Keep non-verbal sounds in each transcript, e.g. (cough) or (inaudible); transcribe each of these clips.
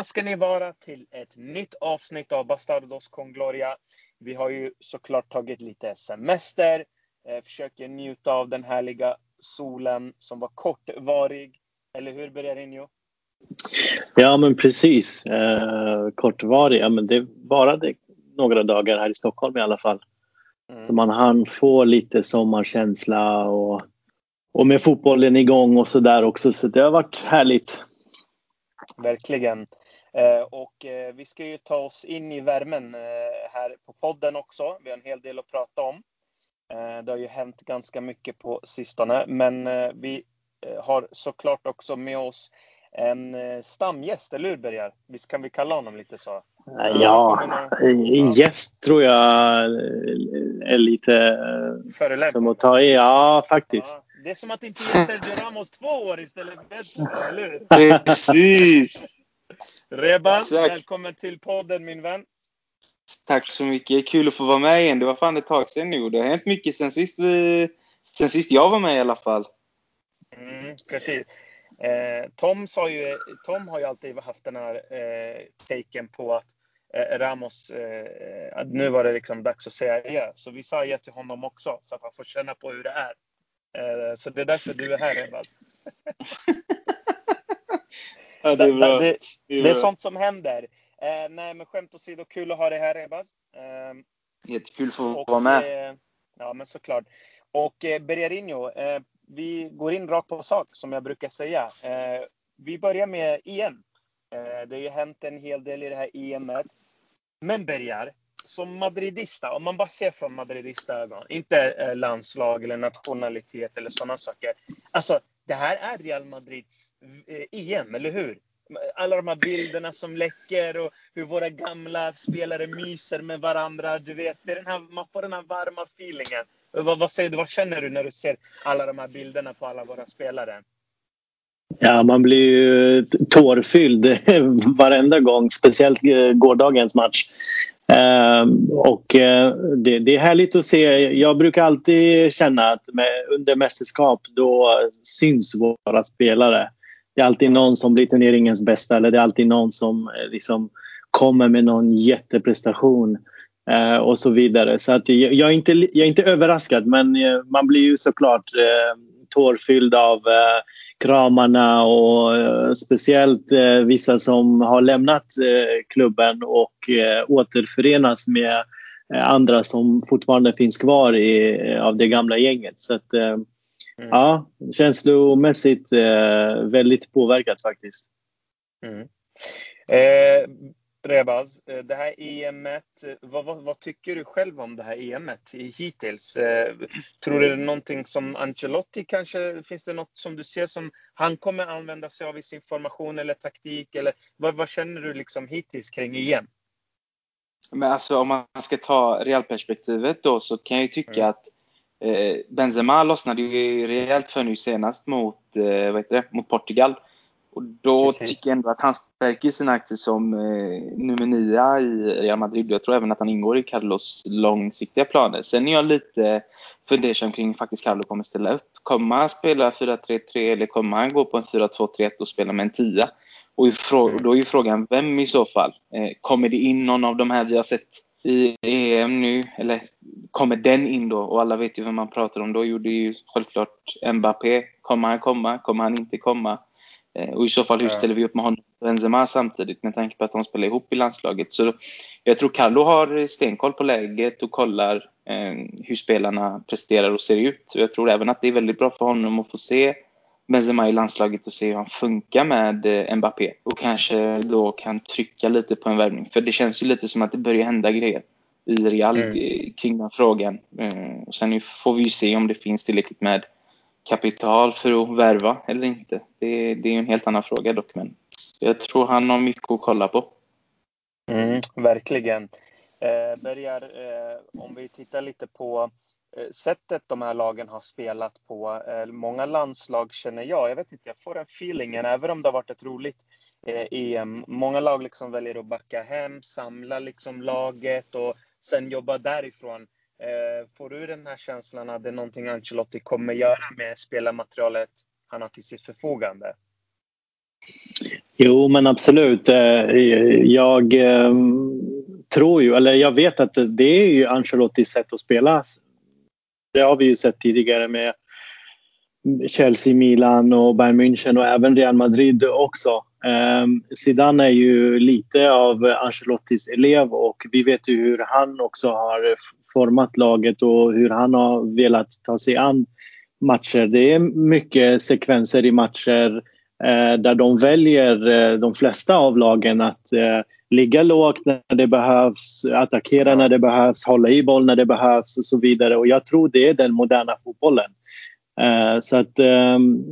välkomna ska ni vara till ett nytt avsnitt av Bastardos con Gloria. Vi har ju såklart tagit lite semester, eh, försöker njuta av den härliga solen som var kortvarig. Eller hur Bererinho? Ja men precis. Eh, kortvarig, ja men det varade några dagar här i Stockholm i alla fall. Mm. Så man hann få lite sommarkänsla och, och med fotbollen igång och sådär också. Så det har varit härligt. Verkligen. Eh, och eh, vi ska ju ta oss in i värmen eh, här på podden också. Vi har en hel del att prata om. Det har ju hänt ganska mycket på sistone, men vi har såklart också med oss en stamgäst, eller hur Bergar? Visst kan vi kalla honom lite så? Ja, en gäst tror jag är lite Förelämpad. som att ta i. Ja, faktiskt. Ja, det är som att inte ge Sergio Ramos två år istället för ett eller hur? Precis! Rebas, välkommen till podden min vän. Tack så mycket. Kul att få vara med igen. Det var fan ett tag sedan nu. Det har hänt mycket sen sist, sen sist jag var med i alla fall. Mm, precis. Eh, Tom, sa ju, Tom har ju alltid haft den här eh, taken på att eh, Ramos, eh, att nu var det liksom dags att säga ja. Så vi sa ja till honom också, så att han får känna på hur det är. Eh, så det är därför du är här Rebas. (laughs) ja, det, är bra. Det, det, det är sånt som händer. Eh, nej, men skämt åsido, kul att ha dig här Rebas. Eh, Jättekul att få vara med. Eh, ja, men såklart. Och eh, Bergarinho, eh, vi går in rakt på sak som jag brukar säga. Eh, vi börjar med EM. Eh, det har ju hänt en hel del i det här EMet. Men Bergar, som madridista, om man bara ser från madridista ögon, inte eh, landslag eller nationalitet eller sådana saker. Alltså, det här är Real Madrids eh, EM, eller hur? Alla de här bilderna som läcker och hur våra gamla spelare myser med varandra. Du vet, det är den här, man får den här varma feelingen. Vad, vad, säger du, vad känner du när du ser alla de här bilderna på alla våra spelare? Ja, man blir ju tårfylld (laughs) varenda gång, speciellt eh, gårdagens match. Ehm, och eh, det, det, är härligt att se. Jag brukar alltid känna att med, under mästerskap då syns våra spelare. Det är alltid någon som blir turneringens bästa eller det är alltid någon som eh, liksom kommer med någon jätteprestation eh, och så vidare. Så att jag, jag, är inte, jag är inte överraskad men eh, man blir ju såklart eh, tårfylld av eh, kramarna och eh, speciellt eh, vissa som har lämnat klubben och återförenas med andra som fortfarande finns kvar i, av det gamla gänget. Så att, mm. ja, känslomässigt väldigt påverkat faktiskt. Mm. Eh, Rebaz, eh, det här EMet, vad, vad, vad, tycker du själv om det här EMet hittills? Eh, tror du det är någonting som Ancelotti kanske, finns det något som du ser som han kommer använda sig av i sin formation eller taktik? Eller vad, vad känner du liksom hittills kring EM? Men alltså om man ska ta realperspektivet då så kan jag tycka mm. att eh, Benzema lossnade ju rejält för nu senast mot, eh, vad heter det, mot Portugal. Och då Precis. tycker jag ändå att han stärker sina aktier som eh, nummer nio i Real Madrid. Jag tror även att han ingår i Carlos långsiktiga planer. Sen är jag lite fundersam kring faktiskt Carlo kommer ställa upp. Kommer han spela 4-3-3 eller kommer han gå på en 4-2-3-1 och spela med en 10? Och mm. då är ju frågan vem i så fall? Eh, kommer det in någon av de här vi har sett i EM nu? Eller kommer den in då? Och alla vet ju vem man pratar om. Då gjorde ju självklart Mbappé. Kommer han komma? Kommer han inte komma? Eh, och i så fall, hur ställer vi upp med honom och Benzema samtidigt med tanke på att de spelar ihop i landslaget? Så jag tror Carlo har stenkoll på läget och kollar eh, hur spelarna presterar och ser ut. Och jag tror även att det är väldigt bra för honom att få se Benzema i landslaget och se hur han funkar med eh, Mbappé. Och kanske då kan trycka lite på en värvning. För det känns ju lite som att det börjar hända grejer i Real mm. kring den frågan. Eh, och sen får vi ju se om det finns tillräckligt med kapital för att värva eller inte. Det, det är en helt annan fråga dock, men jag tror han har mycket att kolla på. Mm, verkligen. Eh, Bergar, eh, om vi tittar lite på eh, sättet de här lagen har spelat på. Eh, många landslag känner jag, jag vet inte, jag får den feelingen, även om det har varit ett roligt eh, EM. Många lag liksom väljer att backa hem, samla liksom laget och sen jobba därifrån. Eh, får du den här känslan att det är någonting Ancelotti kommer göra med spelarmaterialet han har till sitt förfogande? Jo, men absolut. Eh, jag eh, tror ju, eller jag vet att det är ju Ancelottis sätt att spela. Det har vi ju sett tidigare med Chelsea, Milan och Bayern München och även Real Madrid också. Ehm, Zidane är ju lite av Ancelottis elev och vi vet ju hur han också har format laget och hur han har velat ta sig an matcher. Det är mycket sekvenser i matcher eh, där de väljer, eh, de flesta av lagen, att eh, ligga lågt när det behövs, attackera när det behövs, hålla i boll när det behövs och så vidare. Och jag tror det är den moderna fotbollen. Eh, så att um,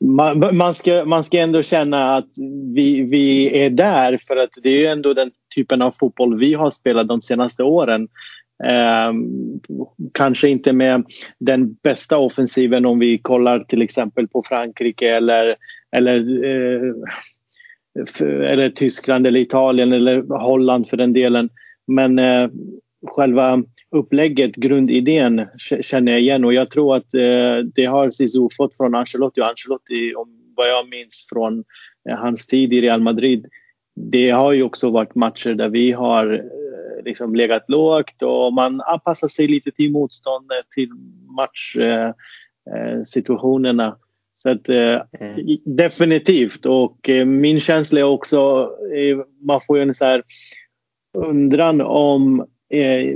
man, man, ska, man ska ändå känna att vi, vi är där för att det är ändå den typen av fotboll vi har spelat de senaste åren. Eh, kanske inte med den bästa offensiven om vi kollar till exempel på Frankrike eller, eller, eh, eller Tyskland eller Italien eller Holland för den delen. Men eh, själva upplägget, grundidén känner jag igen och jag tror att eh, det har Zizou fått från Ancelotti och Ancelotti, om vad jag minns från eh, hans tid i Real Madrid. Det har ju också varit matcher där vi har liksom legat lågt och man anpassar sig lite till motståndet, till matchsituationerna. Eh, så att, eh, mm. Definitivt. Och eh, min känsla är också, man får ju en så här undran om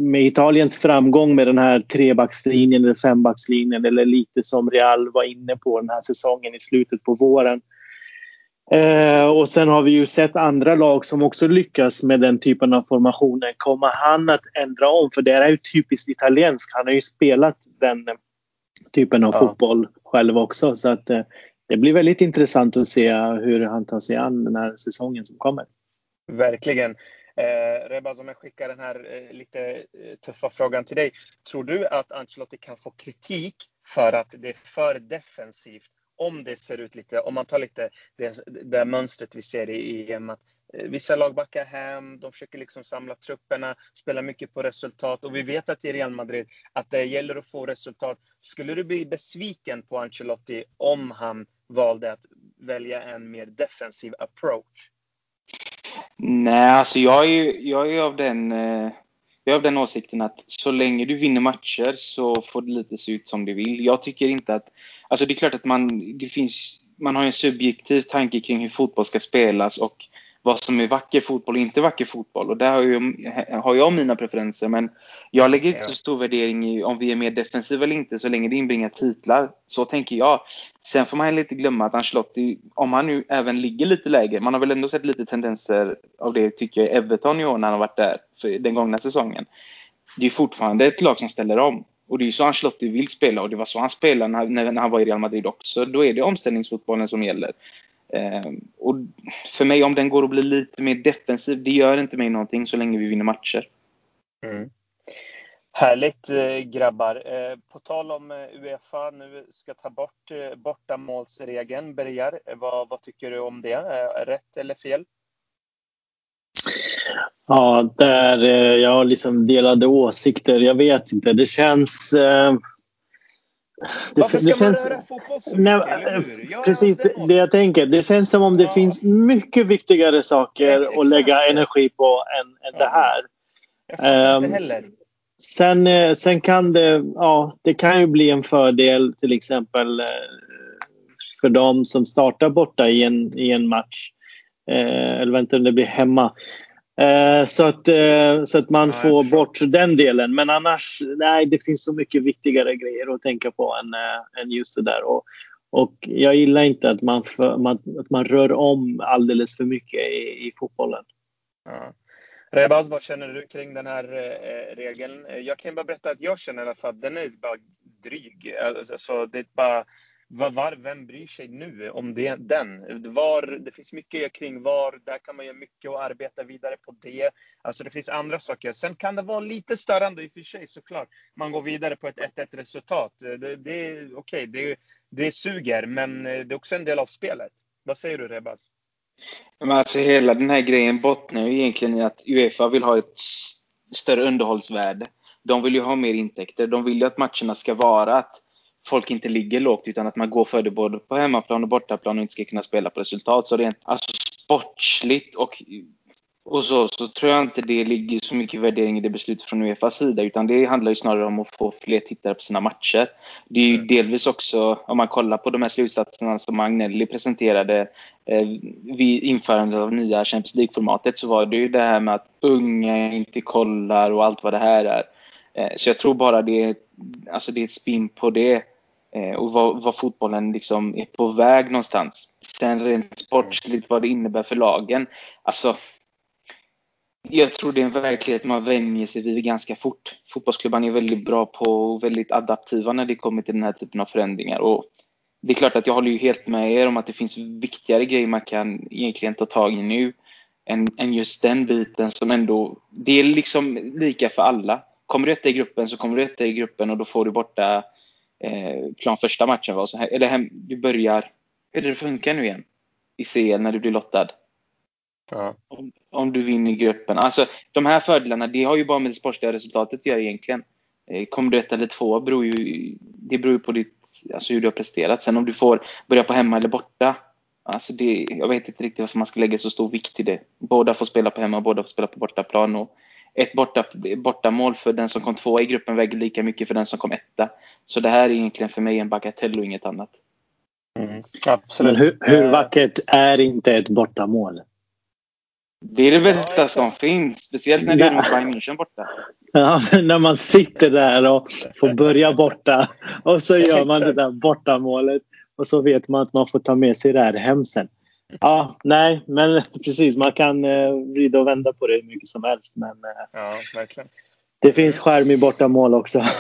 med Italiens framgång med den här trebackslinjen eller fembackslinjen eller lite som Real var inne på den här säsongen i slutet på våren Eh, och sen har vi ju sett andra lag som också lyckas med den typen av formationer. Kommer han att ändra om? För det är ju typiskt italienskt. Han har ju spelat den typen av ja. fotboll själv också. Så att, eh, det blir väldigt intressant att se hur han tar sig an den här säsongen som kommer. Verkligen. Eh, Rebaz, om jag skickar den här eh, lite eh, tuffa frågan till dig. Tror du att Ancelotti kan få kritik för att det är för defensivt om det ser ut lite, om man tar lite det, det mönstret vi ser i EM, att eh, vissa lag backar hem, de försöker liksom samla trupperna, spela mycket på resultat och vi vet att i Real Madrid att det gäller att få resultat. Skulle du bli besviken på Ancelotti om han valde att välja en mer defensiv approach? Nej, alltså jag är, jag är av den eh, jag är av den åsikten att så länge du vinner matcher så får det lite se ut som du vill. Jag tycker inte att... Alltså det är klart att man, det finns, man har en subjektiv tanke kring hur fotboll ska spelas och vad som är vacker fotboll och inte vacker fotboll. Och där har jag, har jag mina preferenser. Men jag lägger inte så stor värdering i om vi är mer defensiva eller inte så länge det inbringar titlar. Så tänker jag. Sen får man inte glömma att Ancelotti, om han nu även ligger lite lägre, man har väl ändå sett lite tendenser av det tycker jag i Everton i år när han har varit där för den gångna säsongen. Det är fortfarande ett lag som ställer om. Och det är ju så Ancelotti vill spela och det var så han spelade när, när han var i Real Madrid också. Då är det omställningsfotbollen som gäller. Eh, och för mig, om den går att bli lite mer defensiv, det gör inte mig någonting så länge vi vinner matcher. Mm. Härligt eh, grabbar. Eh, på tal om eh, Uefa nu ska ta bort bortamålsregeln, Bergar. Vad, vad tycker du om det? rätt eller fel? Ja, där jag har liksom delade åsikter. Jag vet inte. Det känns Varför ska det man känns, röra fotboll så nej, mycket, Precis det, det, jag tänker. Det känns som om det ja. finns mycket viktigare saker Exakt. att lägga energi på än, än ja. det här. Jag fattar um, inte heller. Sen, eh, sen kan det, ja, det kan ju bli en fördel till exempel eh, för de som startar borta i en, i en match. Eh, eller vänta, det blir hemma. Eh, så, att, eh, så att man ja, får bort den delen. Men annars, nej, det finns så mycket viktigare grejer att tänka på än, äh, än just det där. Och, och jag gillar inte att man, för, man, att man rör om alldeles för mycket i, i fotbollen. Ja. Rebaz, vad känner du kring den här eh, regeln? Jag kan bara berätta att jag känner i alla fall att den är bara dryg. Alltså, så det är bara var, var, vem bryr sig nu om det, den? Var, det finns mycket kring VAR, där kan man göra mycket och arbeta vidare på det. Alltså det finns andra saker. Sen kan det vara lite störande i och för sig såklart. Man går vidare på ett 1-1 resultat. Det, det är okej, okay, det, det suger, men det är också en del av spelet. Vad säger du Rebaz? Men alltså hela den här grejen bottnar ju egentligen i att Uefa vill ha ett större underhållsvärde. De vill ju ha mer intäkter. De vill ju att matcherna ska vara att folk inte ligger lågt utan att man går för det både på hemmaplan och bortaplan och inte ska kunna spela på resultat. Så rent alltså sportsligt och, och så, så tror jag inte det ligger så mycket värdering i det beslutet från Uefas sida utan det handlar ju snarare om att få fler tittare på sina matcher. Det är ju mm. delvis också, om man kollar på de här slutsatserna som Agnelli presenterade eh, vid införandet av nya Champions League-formatet så var det ju det här med att unga inte kollar och allt vad det här är. Eh, så jag tror bara det är, alltså det är ett spin på det Eh, och vad, vad, fotbollen liksom är på väg någonstans. Sen rent sportsligt vad det innebär för lagen. Alltså, jag tror det är en verklighet man vänjer sig vid ganska fort. Fotbollsklubbarna är väldigt bra på och väldigt adaptiva när det kommer till den här typen av förändringar. Och det är klart att jag håller ju helt med er om att det finns viktigare grejer man kan egentligen ta tag i nu än, än just den biten som ändå, det är liksom lika för alla kommer du etta i gruppen så kommer du etta i gruppen och då får du borta eh, plan första matchen. Va? Så här, eller hem, du börjar... Hur det funkar nu igen? I CL när du blir lottad. Ja. Om, om, du vinner gruppen. Alltså de här fördelarna, det har ju bara med det sportsliga resultatet att göra egentligen. Eh, kommer du etta eller två beror ju, det beror ju på ditt, alltså hur du har presterat. Sen om du får börja på hemma eller borta. Alltså det, jag vet inte riktigt varför man ska lägga så stor vikt i det. Båda får spela på hemma båda får spela på bortaplan. Och ett borta, bortamål för den som kom tvåa i gruppen väger lika mycket för den som kom etta. Så det här är egentligen för mig en bagatell och inget annat. Mm, absolut. Men hur, hur, vackert är inte ett bortamål? Det är det bästa som finns. Speciellt när det är mot Bayern München borta. (laughs) Ja, när man sitter där och får börja borta och så gör man det där bortamålet och så vet man att man får ta med sig det här hem sen. Ja, nej, men (laughs) precis. Man kan eh, vrida och vända på det hur mycket som helst. Men eh, ja, verkligen. det finns skärm i bortamål också. (laughs)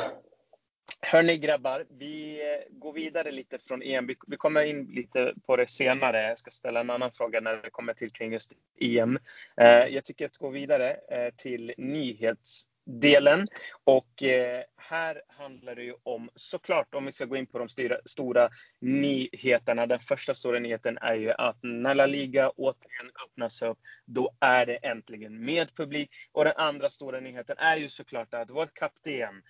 Hörni grabbar, vi eh, går vidare lite från EM. Vi kommer in lite på det senare. Jag ska ställa en annan fråga när det kommer till kring just EM. Eh, jag tycker att gå vidare eh, till nyhets delen. Och eh, här handlar det ju om, såklart om vi ska gå in på de styra, stora nyheterna. Den första stora nyheten är ju att när La Liga återigen öppnas upp, då är det äntligen med publik. Och den andra stora nyheten är ju såklart att vår kapten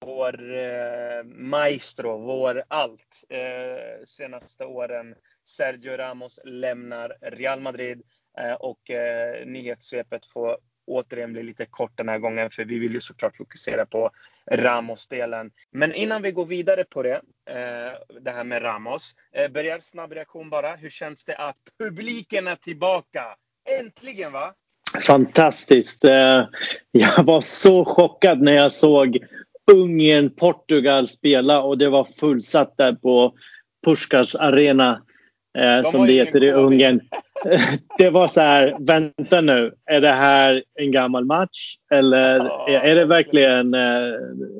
vår eh, maestro, vår allt eh, senaste åren. Sergio Ramos lämnar Real Madrid eh, och eh, nyhetssvepet får återigen bli lite kort den här gången för vi vill ju såklart fokusera på Ramos-delen. Men innan vi går vidare på det, eh, det här med Ramos. Eh, börjar snabb reaktion bara. Hur känns det att publiken är tillbaka? Äntligen va? Fantastiskt. Eh, jag var så chockad när jag såg Ungern, Portugal spela och det var fullsatt där på Puskars arena. Eh, som det heter i Ungern. (laughs) det var så här, vänta nu, är det här en gammal match? Eller är, är det verkligen, eh,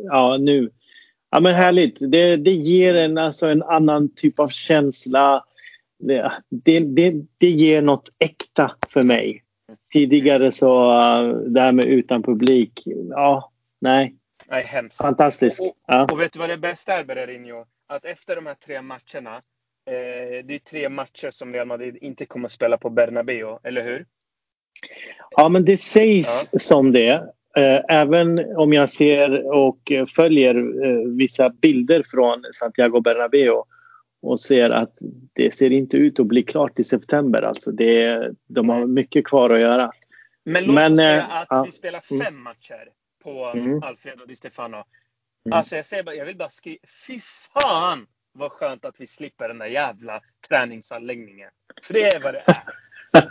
ja nu. Ja men härligt, det, det ger en, alltså en annan typ av känsla. Det, det, det, ger något äkta för mig. Tidigare så, uh, det här med utan publik, ja, nej. Nej, hemskt. Fantastiskt. Och, ja. och, vet du vad det bästa är Bererinho? Att efter de här tre matcherna Eh, det är tre matcher som Real Madrid inte kommer att spela på Bernabéu, eller hur? Ja, men det sägs ja. som det. Eh, även om jag ser och följer eh, vissa bilder från Santiago Bernabéu och ser att det ser inte ut att bli klart i september. Alltså det, de har mycket kvar att göra. Men låt Men, oss säga att ja. vi spelar fem mm. matcher på mm. Alfredo Di Stefano. Mm. Alltså jag, säger bara, jag vill bara skriva, fy fan vad skönt att vi slipper den där jävla träningsanläggningen. För det är vad det är.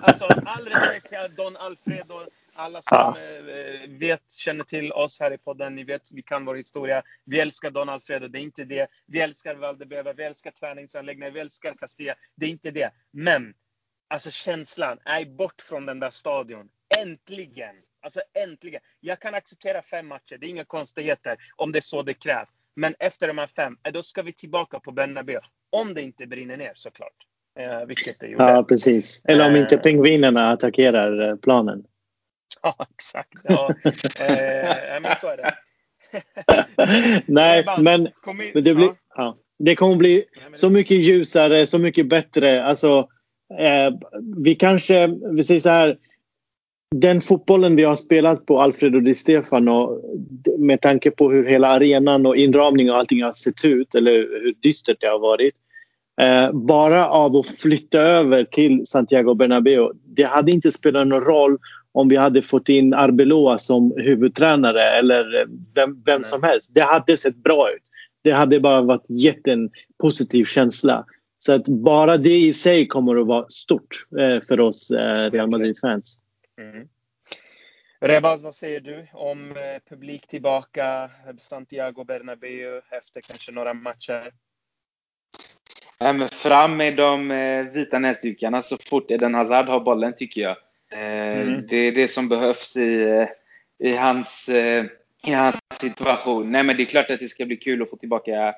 Alltså, all respekt till Don Alfredo. Alla som ja. Eh, vet, känner till oss här i podden, ni vet, vi kan vår historia. Vi älskar Don Alfredo, det är inte det. Vi älskar Valdebeba, vi älskar träningsanläggningar, vi älskar Castilla. Det är inte det. Men, alltså känslan, är bort från den där stadion. Äntligen! Alltså äntligen! Jag kan acceptera fem matcher, det är inga konstigheter om det är så det krävs. Men efter de här fem, eh, då ska vi tillbaka på Bernabéu. Om det inte brinner ner såklart. Eh, vilket det gjorde. Ja, precis. Eller om inte eh, pingvinerna attackerar planen. (laughs) Ja, exakt. Ja, eh, men så är det. (laughs) Nej, men, men det, blir, ja. det kommer bli så mycket ljusare, så mycket bättre. Alltså, eh, vi kanske, vi säger så här. Den fotbollen vi har spelat på Alfredo Di Stefano med tanke på hur hela arenan och inramning och allting har sett ut eller hur dystert det har varit. Eh, bara av att flytta över till Santiago Bernabéu. Det hade inte spelat någon roll om vi hade fått in Arbeloa som huvudtränare eller vem, vem som helst. Det hade sett bra ut. Det hade bara varit gett en positiv känsla. Så att bara det i sig kommer att vara stort eh, för oss eh, Real Madrid-fans. Mm. Rebaz, vad säger du om eh, publik tillbaka, Santiago Bernabéu efter kanske några matcher? Ja, fram med de eh, vita näsdukarna så fort Eden Hazard har bollen tycker jag. Eh, mm. Det är det som behövs i, i, hans, i hans situation. Nej, men det är klart att det ska bli kul att få tillbaka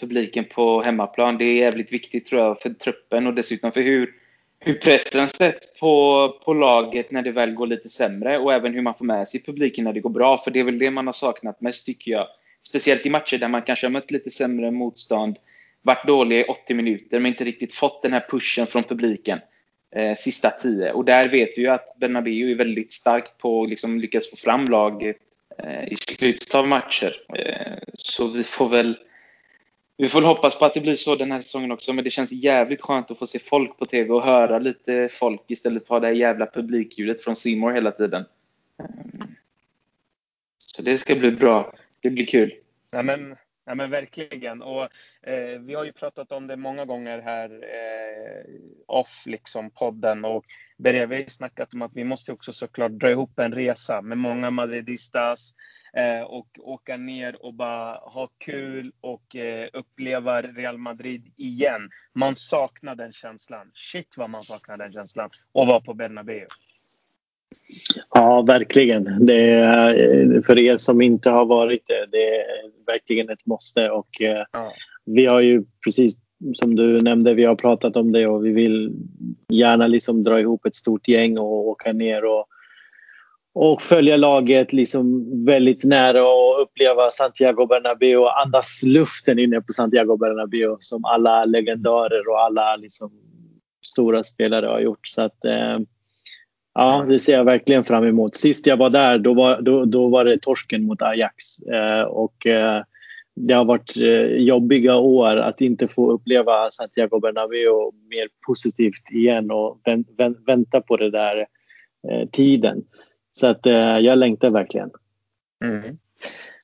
publiken på hemmaplan. Det är jävligt viktigt tror jag för truppen och dessutom för hur hur pressen sätts på, på laget när det väl går lite sämre och även hur man får med sig publiken när det går bra. För det är väl det man har saknat mest tycker jag. Speciellt i matcher där man kanske har mött lite sämre motstånd, varit dåliga i 80 minuter men inte riktigt fått den här pushen från publiken eh, sista 10. Och där vet vi ju att Bernabéu är väldigt starkt på att liksom lyckas få fram laget eh, i slutet av matcher. Eh, så vi får väl vi får hoppas på att det blir så den här säsongen också, men det känns jävligt skönt att få se folk på TV och höra lite folk istället för att ha det här jävla publikljudet från Simor hela tiden. Så det ska bli bra. Det blir kul. Ja, men Ja men verkligen. Och, eh, vi har ju pratat om det många gånger här eh, off liksom podden och bredvid snackat om att vi måste också såklart dra ihop en resa med många madridistas eh, och åka ner och bara ha kul och eh, uppleva Real Madrid igen. Man saknar den känslan. Shit vad man saknar den känslan. Och vara på Bernabéu. Ja, verkligen. Det är, för er som inte har varit det, det är verkligen ett måste. Och, eh, ja. Vi har ju precis som du nämnde, vi har pratat om det och vi vill gärna liksom dra ihop ett stort gäng och åka ner och, och följa laget liksom väldigt nära och uppleva Santiago Bernabéu och andas luften inne på Santiago Bernabéu som alla legendarer och alla liksom stora spelare har gjort. Så att, eh, Ja, det ser jag verkligen fram emot. Sist jag var där då var, då, då var det torsken mot Ajax. Eh, och, eh, det har varit eh, jobbiga år att inte få uppleva Santiago Bernabéu mer positivt igen och vä vänta på det där eh, tiden. Så att eh, jag längtar verkligen. Mm.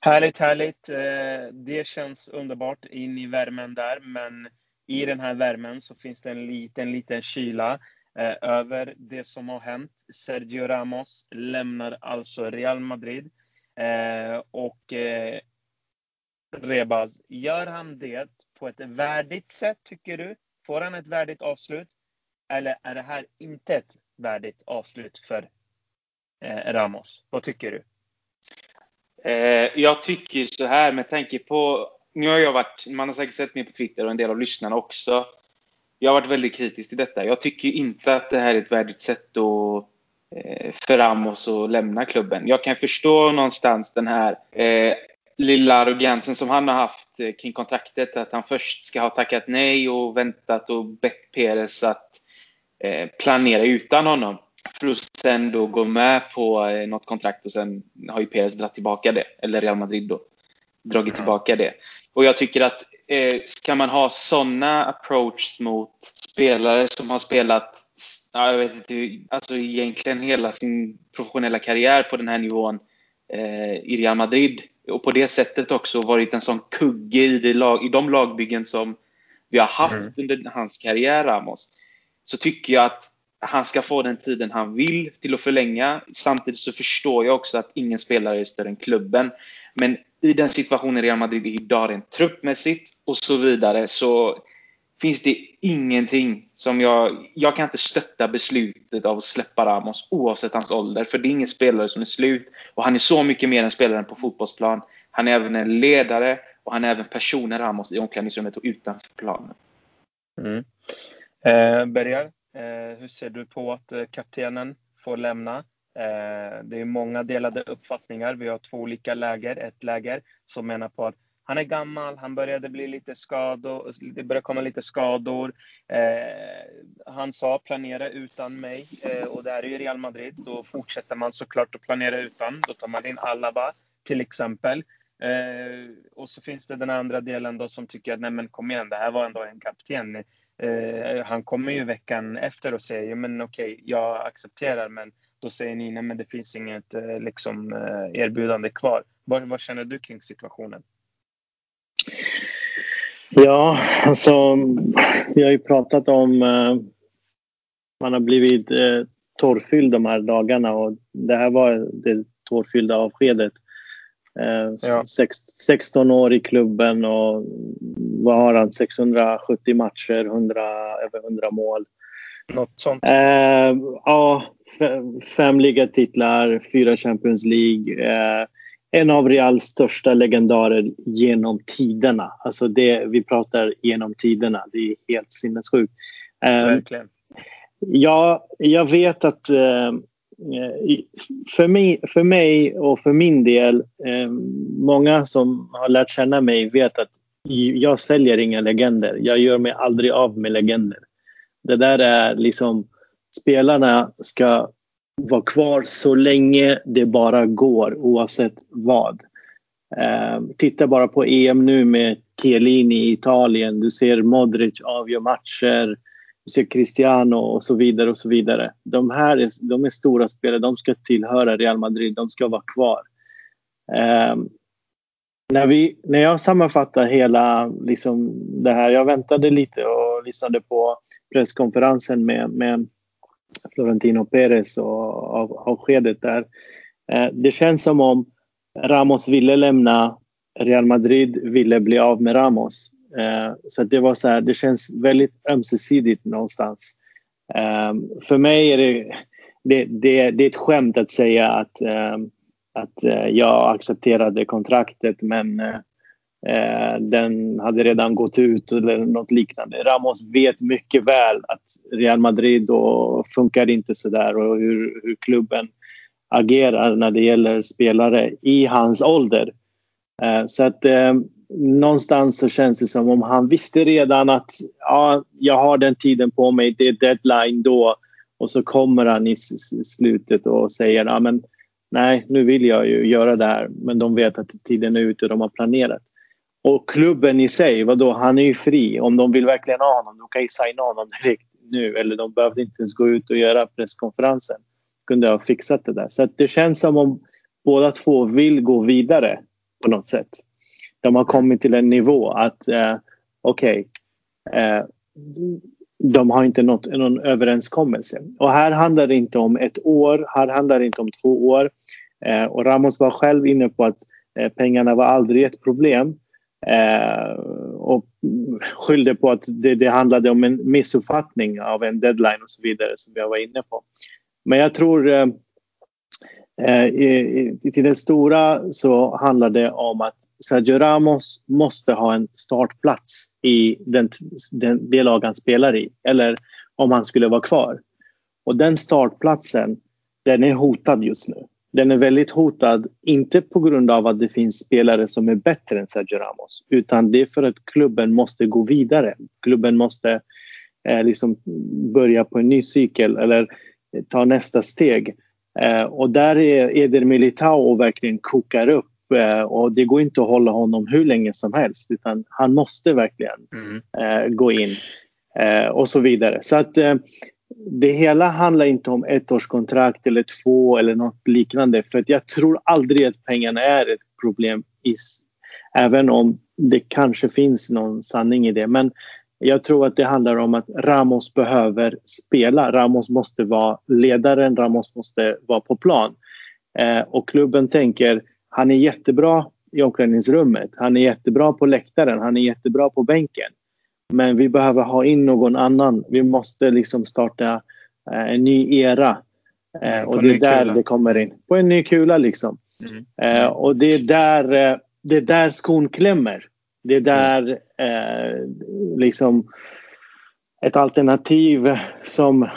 Härligt, härligt. Eh, det känns underbart in i värmen där, men i den här värmen så finns det en liten, liten kyla. Eh, över det som har hänt. Sergio Ramos lämnar alltså Real Madrid. Eh, och eh, Rebaz, gör han det på ett värdigt sätt tycker du? Får han ett värdigt avslut? Eller är det här inte ett värdigt avslut för eh, Ramos? Vad tycker du? Eh, jag tycker så här med tanke på nu har jag varit, man har säkert sett mig på Twitter och en del av lyssnarna också jag har varit väldigt kritisk till detta. Jag tycker inte att det här är ett värdigt sätt att eh, för Ramos att lämna klubben. Jag kan förstå någonstans den här eh, lilla arrogansen som han har haft eh, kring kontraktet. Att han först ska ha tackat nej och väntat och bett Perez att eh, planera utan honom. För att sen då gå med på eh, något kontrakt och sen har ju Perez dragit tillbaka det. Eller Real Madrid då dragit tillbaka det. Och jag tycker att eh, ska man ha sådana approaches mot spelare som har spelat ja, jag vet inte, alltså egentligen hela sin professionella karriär på den här nivån eh, i Real Madrid och på det sättet också varit en sån kugge i, det lag, i de lagbyggen som vi har haft mm. under hans karriär, Ramos. Så tycker jag att han ska få den tiden han vill till att förlänga. Samtidigt så förstår jag också att ingen spelare är större än klubben. Men i den situationen Real Madrid idag rent truppmässigt och så vidare så finns det ingenting som jag... Jag kan inte stötta beslutet av att släppa Ramos oavsett hans ålder. För det är ingen spelare som är slut. Och han är så mycket mer än spelaren på fotbollsplan. Han är även en ledare och han är även personen Ramos i omklädningsrummet och utanför planen. Mm. Eh, Berger, eh, hur ser du på att eh, kaptenen får lämna? Eh, det är många delade uppfattningar. Vi har två olika läger. Ett läger som menar på att han är gammal, han började bli lite skador, det började komma lite skador. Eh, han sa planera utan mig eh, och det här är ju Real Madrid. Då fortsätter man såklart att planera utan. Då tar man in Alaba till exempel. Eh, och så finns det den andra delen då som tycker att nej men kom igen, det här var ändå en kapten. Eh, han kommer ju veckan efter och säger men okej, jag accepterar men då säger ni nej men det finns inget eh, liksom, eh, erbjudande kvar. Vad, vad känner du kring situationen? Ja, alltså vi har ju pratat om eh, man har blivit eh, torrfylld de här dagarna och det här var det tårfyllda avskedet. Eh, ja. 16 år i klubben och vad har han? 670 matcher, 100, över 100 mål. Något sånt? Eh, ja, fem ligatitlar, fyra Champions League. Eh, en av Reals största legendarer genom tiderna. Alltså det, vi pratar genom tiderna. Det är helt sinnessjukt. Eh, Verkligen. Ja, jag vet att eh, för mig, för mig och för min del, eh, många som har lärt känna mig vet att jag säljer inga legender. Jag gör mig aldrig av med legender. Det där är liksom, spelarna ska vara kvar så länge det bara går oavsett vad. Eh, titta bara på EM nu med Chiellini i Italien. Du ser Modric avgör matcher. Du ser Cristiano och så vidare och så vidare. De här är, de är stora spelare. De ska tillhöra Real Madrid. De ska vara kvar. Eh, när, vi, när jag sammanfattar hela liksom, det här. Jag väntade lite och lyssnade på presskonferensen med, med Florentino Perez och av, avskedet där. Eh, det känns som om Ramos ville lämna Real Madrid ville bli av med Ramos. Eh, så det var så här, det känns väldigt ömsesidigt någonstans. Eh, för mig är det, det, det, det är ett skämt att säga att, att jag accepterade kontraktet men Eh, den hade redan gått ut eller något liknande. Ramos vet mycket väl att Real Madrid då funkar inte så där och hur, hur klubben agerar när det gäller spelare i hans ålder. Eh, så att eh, någonstans så känns det som om han visste redan att ja, jag har den tiden på mig, det är deadline då. Och så kommer han i slutet och säger ja, men, nej, nu vill jag ju göra det här. Men de vet att tiden är ute, och de har planerat. Och klubben i sig, vadå, han är ju fri. Om de vill verkligen ha honom, de kan ju signa honom direkt nu. Eller de behövde inte ens gå ut och göra presskonferensen. Kunde ha fixat det där. Så det känns som om båda två vill gå vidare på något sätt. De har kommit till en nivå att eh, okej, okay, eh, de har inte nått någon överenskommelse. Och här handlar det inte om ett år, här handlar det inte om två år. Eh, och Ramos var själv inne på att eh, pengarna var aldrig ett problem. Eh, och skyllde på att det, det, handlade om en missuppfattning av en deadline och så vidare som jag var inne på. Men jag tror eh, eh, i, i, till det stora så handlar det om att Sergio Ramos måste ha en startplats i den, den, det lag han spelar i. Eller om han skulle vara kvar. Och den startplatsen, den är hotad just nu den är väldigt hotad, inte på grund av att det finns spelare som är bättre än Sergio Ramos utan det är för att klubben måste gå vidare. Klubben måste eh, liksom börja på en ny cykel eller ta nästa steg. Eh, och där är Eder Militao och verkligen kokar upp eh, och det går inte att hålla honom hur länge som helst utan han måste verkligen mm. Eh, gå in eh, och så vidare. Så att eh, det hela handlar inte om ettårskontrakt eller två eller något liknande. För att jag tror aldrig att pengarna är ett problem. I, även om det kanske finns någon sanning i det. Men jag tror att det handlar om att Ramos behöver spela. Ramos måste vara ledaren, Ramos måste vara på plan. Eh, och klubben tänker, han är jättebra i omklädningsrummet. Han är jättebra på läktaren, han är jättebra på bänken. Men vi behöver ha in någon annan. Vi måste liksom starta eh, en ny era. Eh, och det är där kula. det kommer in. På en ny kula liksom. Mm. Eh, och det är där, det är där skon klämmer. Det är där eh, liksom ett alternativ som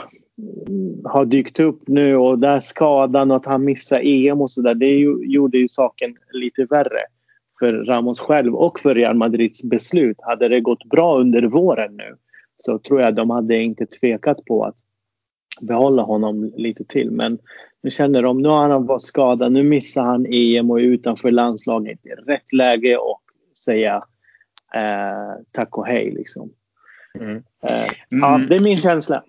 har dykt upp nu och där skadan och att han missar EM och sådär. Det ju, gjorde ju saken lite värre. För Ramos själv och för Real Madrids beslut. Hade det gått bra under våren nu så tror jag de hade inte tvekat på att behålla honom lite till. Men nu känner de, nu har han varit skadad, nu missar han EM och är utanför landslaget. Det är rätt läge att säga eh, tack och hej liksom. Mm. Eh, ja, mm. det är min känsla.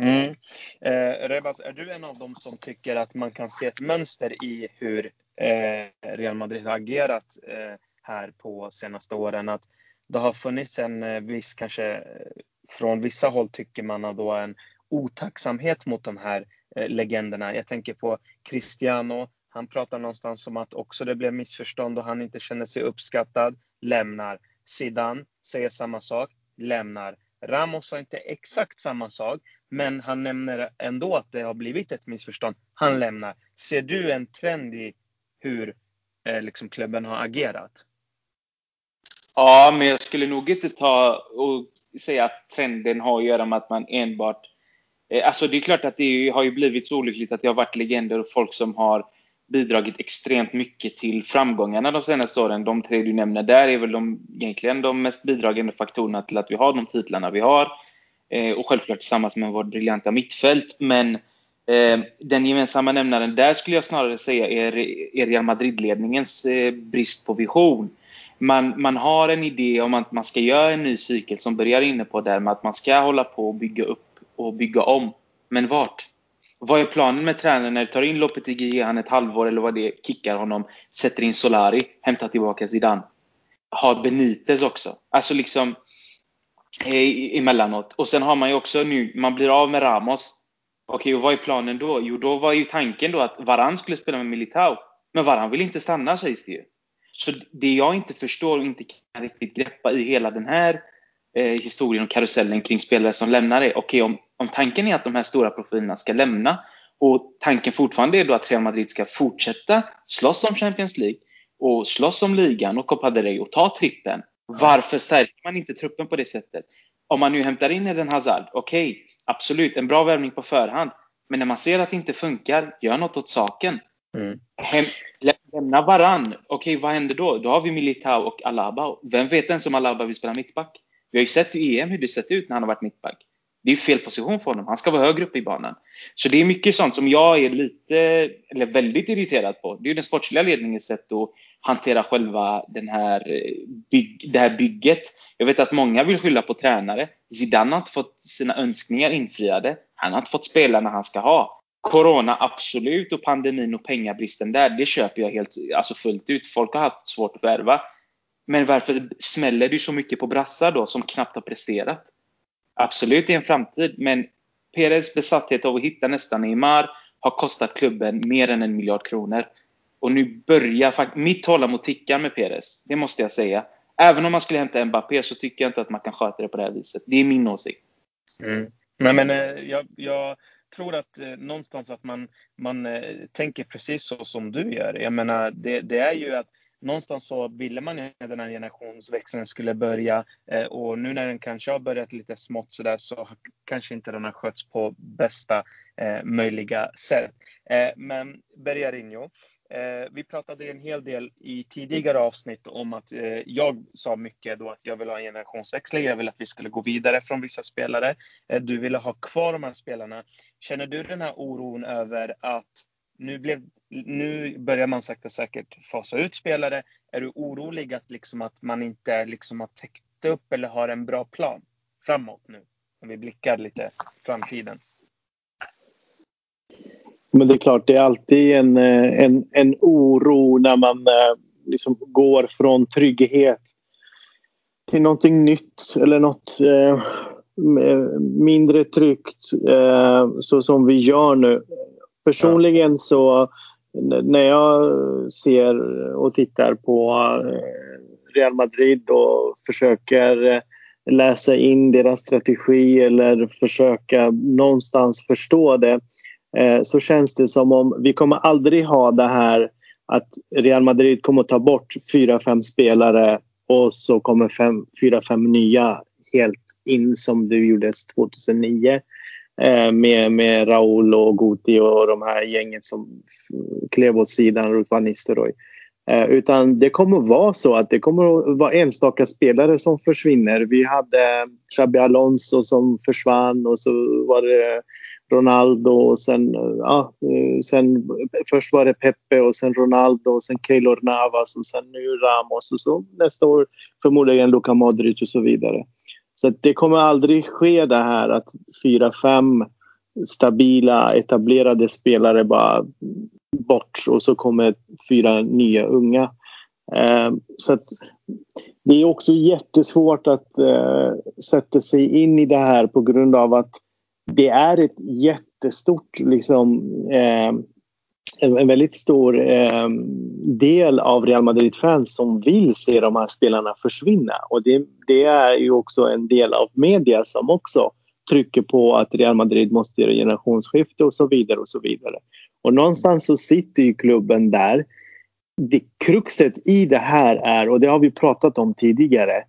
Mm. Eh, Rebas, är du en av dem som tycker att man kan se ett mönster i hur eh, Real Madrid har agerat eh, här på senaste åren? Att det har funnits en eh, viss, kanske eh, från vissa håll tycker man då en otacksamhet mot de här eh, legenderna. Jag tänker på Cristiano. Han pratar någonstans om att också det blev missförstånd och han inte känner sig uppskattad. Lämnar. Zidane säger samma sak. Lämnar. Ramos sa inte exakt samma sak, men han nämner ändå att det har blivit ett missförstånd. Han lämnar. Ser du en trend i hur eh, liksom klubben har agerat? Ja, men jag skulle nog inte ta och säga att trenden har att göra med att man enbart... Eh, alltså det är klart att det har ju blivit så olyckligt att det har varit legender och folk som har bidragit extremt mycket till framgångarna de senaste åren. De tre du nämner där är väl de, egentligen de mest bidragande faktorerna till att vi har de titlarna vi har. Eh, och självklart tillsammans med vårt briljanta mittfält. Men eh, den gemensamma nämnaren där skulle jag snarare säga är, är Real Madrid-ledningens eh, brist på vision man, man har en idé om att man ska göra en ny cykel som börjar inne på där med att man ska hålla på och bygga upp och bygga om. Men vart? Vad är planen med tränaren när du tar in Lopetegui, ger han ett halvår eller vad det är, kickar honom, sätter in Solari, hämtar tillbaka Zidane. Har Benitez också. Alltså liksom eh, emellanåt. Och sen har man ju också nu, man blir av med Ramos. Okej, och vad är planen då? Jo, då var ju tanken då att Varan skulle spela med Militao. Men Varan vill inte stanna sägs det ju. Så det jag inte förstår och inte kan riktigt greppa i hela den här eh, historien och karusellen kring spelare som lämnar är, okej okay, om, om tanken är att de här stora profilerna ska lämna och tanken fortfarande är då att Real Madrid ska fortsätta slåss om Champions League och slåss om ligan och Copa del Rey och ta trippen. Varför stärker man inte truppen på det sättet? Om man nu hämtar in Eden Hazard, okej, okay, absolut, en bra värvning på förhand. Men när man ser att det inte funkar, gör något åt saken. Mm. Hem, lämna varann. Okej, vad händer då? Då har vi Militao och Alaba. Vem vet ens om Alaba vill spela mittback? Vi har ju sett i EM hur det sett ut när han har varit mittback. Det är fel position för honom. Han ska vara högre upp i banan. Så det är mycket sånt som jag är lite, eller väldigt irriterad på. Det är den sportsliga ledningens sätt att hantera själva den här eh, bygg, det här bygget. Jag vet att många vill skylla på tränare. Zidane har inte fått sina önskningar infriade. Han har inte fått spela när han ska ha. Corona absolut och pandemin och pengabristen där, det köper jag helt alltså fullt ut. Folk har haft svårt att värva. Men varför smäller det så mycket på brassar då som knappt har presterat? Absolut i en framtid, men Perez besatthet av att hitta nästa Neymar har kostat klubben mer än en miljard kronor. Och nu börjar faktiskt mitt tålamod ticka med Perez. Det måste jag säga. Även om man skulle hämta Mbappé så tycker jag inte att man kan sköta det på det här viset. Det är min åsikt. Mm. Men, men eh, jag, jag tror att eh, någonstans att man, man eh, tänker precis så som du gör. Jag menar, det, det är ju att någonstans så ville man ju att den här generationsväxlingen skulle börja eh, och nu när den kanske har börjat lite smått så där så kanske inte den har skötts på bästa eh, möjliga sätt. Eh, men Bergarinho, Eh, vi pratade en hel del i tidigare avsnitt om att eh, jag sa mycket då att jag vill ha en generationsväxling. Jag vill att vi skulle gå vidare från vissa spelare. Eh, du ville ha kvar de här spelarna. Känner du den här oron över att nu, blev, nu börjar man sakta säkert fasa ut spelare. Är du orolig att, liksom att man inte liksom har täckt upp eller har en bra plan framåt nu? Om vi blickar lite framtiden. Men det är klart, det är alltid en, eh, en, en oro när man eh, liksom går från trygghet till någonting nytt eller något eh, eh, mindre tryggt eh, så som vi gör nu. Personligen så när jag ser och tittar på eh, Real Madrid och försöker eh, läsa in deras strategi eller försöka någonstans förstå det eh, så känns det som om vi kommer aldrig ha det här att Real Madrid kommer att ta bort fyra, fem spelare och så kommer fyra, fem nya helt in som det gjordes 2009 Eh, med, med Raúl och Guti och de här gänget som klev åt sidan Ruth Van Nistelrooy. Eh, utan det kommer att vara så att det kommer att vara enstaka spelare som försvinner. Vi hade Xabi Alonso som försvann och så var det Ronaldo och sen, eh, ja, sen först var det Pepe och sen Ronaldo och sen Keylor Navas och sen nu Ramos och så nästa år förmodligen Luka Modric och så vidare. Så det kommer aldrig ske det här att fyra, fem stabila etablerade spelare bara bort och så kommer fyra nya unga. Eh, så att det är också jättesvårt att eh, sätta sig in i det här på grund av att det är ett jättestort liksom, eh, en väldigt stor eh, del av Real Madrid-fans som vill se de här spelarna försvinna. Och det, det, är ju också en del av media som också trycker på att Real Madrid måste göra generationsskifte och så vidare och så vidare. Och någonstans så sitter ju klubben där. Det kruxet i det här är, och det har vi pratat om tidigare,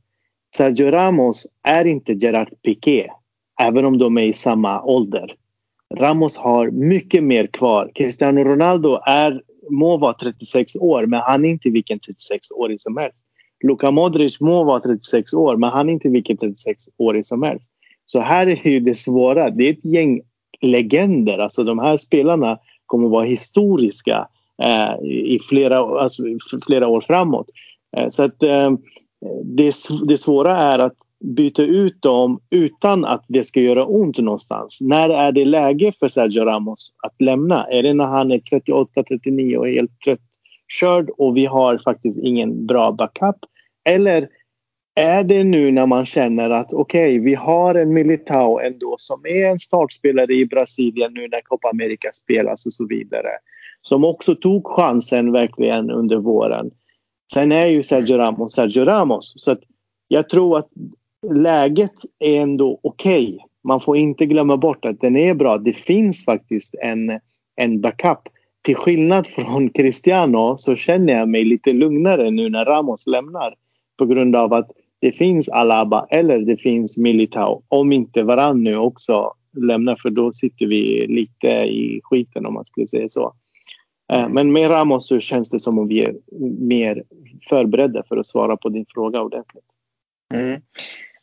Sergio Ramos är inte Gerard Piqué, även om de är i samma ålder. Ramos har mycket mer kvar. Cristiano Ronaldo är, må vara 36 år, men han är inte vilken 36-åring som helst. Luka Modric må vara 36 år, men han är inte vilken 36-åring som helst. Så här är ju det svåra. Det är ett gäng legender. Alltså de här spelarna kommer att vara historiska eh, i flera, alltså, flera år framåt. Eh, så att eh, det, det svåra är att byta ut dem utan att det ska göra ont någonstans. När är det läge för Sergio Ramos att lämna? Är det när han är 38-39 och är helt tröttkörd och vi har faktiskt ingen bra backup? Eller är det nu när man känner att okej, okay, vi har en Militao ändå som är en startspelare i Brasilien nu när Copa America spelas och så vidare. Som också tog chansen verkligen under våren. Sen är ju Sergio Ramos Sergio Ramos. Så att jag tror att läget är ändå okej. Okay. Man får inte glömma bort att den är bra. Det finns faktiskt en, en backup. Till skillnad från (laughs) Cristiano så känner jag mig lite lugnare nu när Ramos lämnar. På grund av att det finns Alaba eller det finns Militao. Om inte varann nu också lämnar för då sitter vi lite i skiten om man skulle säga så. Eh, men med Ramos så känns det som om vi är mer förberedda för att svara på din fråga ordentligt. Mm.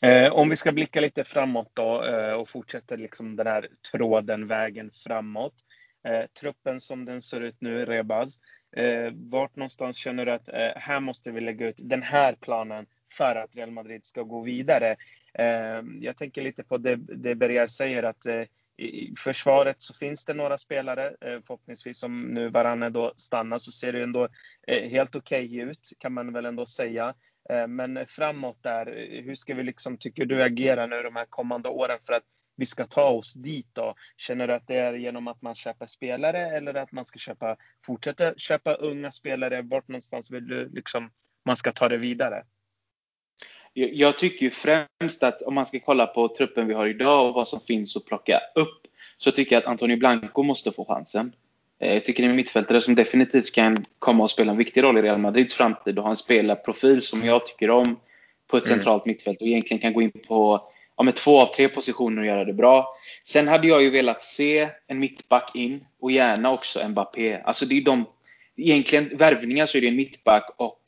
Eh, om vi ska blicka lite framåt då eh, och fortsätta liksom den här tråden, vägen framåt. Eh, truppen som den ser ut nu, Rebaz. Eh, vart någonstans känner du att eh, här måste vi lägga ut den här planen för att Real Madrid ska gå vidare? Eh, jag tänker lite på det, det Berger säger att eh, i försvaret så finns det några spelare, eh, förhoppningsvis som nu Varane då stannar så ser det ändå eh, helt okej okay ut kan man väl ändå säga. Eh, men framåt där, hur ska vi liksom, tycker du agera nu de här kommande åren för att vi ska ta oss dit då? Känner du att det är genom att man köper spelare eller att man ska köpa, fortsätta köpa unga spelare? Vart någonstans vill du liksom man ska ta det vidare? Jag tycker främst att om man ska kolla på truppen vi har idag och vad som finns att plocka upp så tycker jag att Antonio Blanco måste få chansen. Eh, jag tycker det är en mittfältare som definitivt kan komma och spela en viktig roll i Real Madrids framtid och ha en spelarprofil som jag tycker om på ett mm. centralt mittfält och egentligen kan gå in på ja, med två av tre positioner och göra det bra. Sen hade jag ju velat se en mittback in och gärna också Mbappé. Alltså det är de, egentligen värvningar så är det en mittback och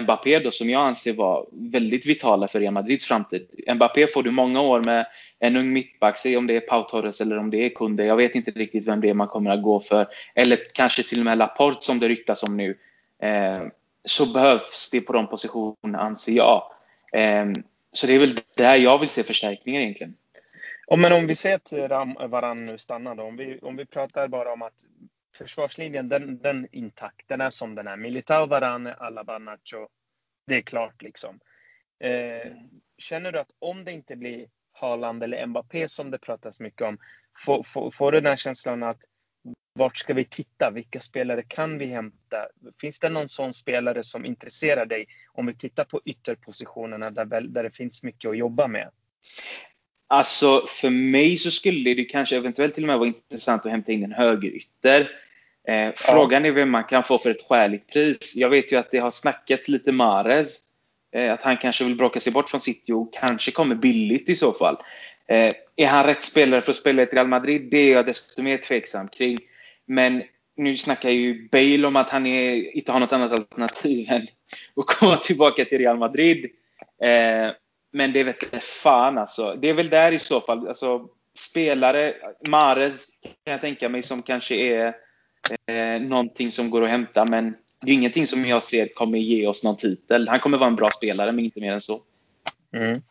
Mbappé då, som jag anser var väldigt vitala för Real Madrids framtid. Mbappé får du många år med en ung mittback, se om det är Pau Torres eller om det är Kunde. Jag vet inte riktigt vem det är man kommer att gå för. Eller kanske till och med Laporte som det ryktas om nu. Eh, så behövs det på de positionerna anser jag. Eh, så det är väl där jag vill se förstärkningar egentligen. Ja, men om vi ser att Varann nu stannar då. Om vi, om vi pratar bara om att försvarslinjen, den, den är intakt. Den är som den är. Militao, Varane, Alaba, Nacho. Det är klart liksom. Eh, känner du att om det inte blir Haaland eller Mbappé som det pratas mycket om, får, får, får du den känslan att vart ska vi titta? Vilka spelare kan vi hämta? Finns det någon sån spelare som intresserar dig om vi tittar på ytterpositionerna där, där det finns mycket att jobba med? Alltså för mig så skulle det kanske eventuellt till och med vara intressant att hämta in en högerytter. Eh, frågan är vem man kan få för ett skäligt pris. Jag vet ju att det har snackats lite Mares. Eh, att han kanske vill bråka sig bort från City och kanske kommer billigt i så fall. Eh, är han rätt spelare för att spela i Real Madrid? Det är jag desto mer tveksam kring. Men nu snackar ju Bale om att han är, inte har något annat alternativ än att komma tillbaka till Real Madrid. Eh, men det vet fan alltså. Det är väl där i så fall. Alltså, spelare, Mares kan jag tänka mig som kanske är eh, någonting som går att hämta. Men det är ingenting som jag ser kommer ge oss någon titel. Han kommer vara en bra spelare, men inte mer än så. Mm.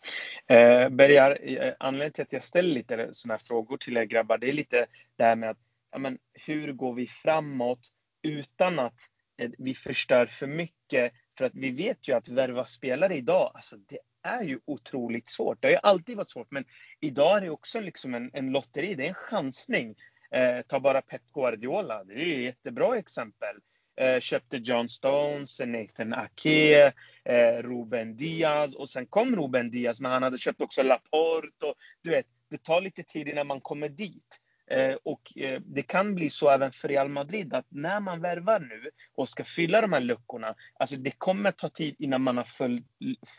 Eh, Bergar, eh, anledningen till att jag ställer lite sådana här frågor till er grabbar, det är lite det här med att ja, men, hur går vi framåt utan att eh, vi förstör för mycket? För att vi vet ju att värva spelare idag, alltså det är ju otroligt svårt. Det har ju alltid varit svårt, men idag är det också liksom en, en lotteri, det är en chansning. Eh, ta bara Pep Guardiola, det är ett jättebra exempel. Eh, köpte John Stones, Nathan Ake, eh, Ruben Diaz och sen kom Ruben Diaz, men han hade köpt också Laporte och du vet, det tar lite tid innan man kommer dit. Eh, och eh, det kan bli så även för Real Madrid att när man värvar nu och ska fylla de här luckorna, alltså det kommer ta tid innan man har fyllt,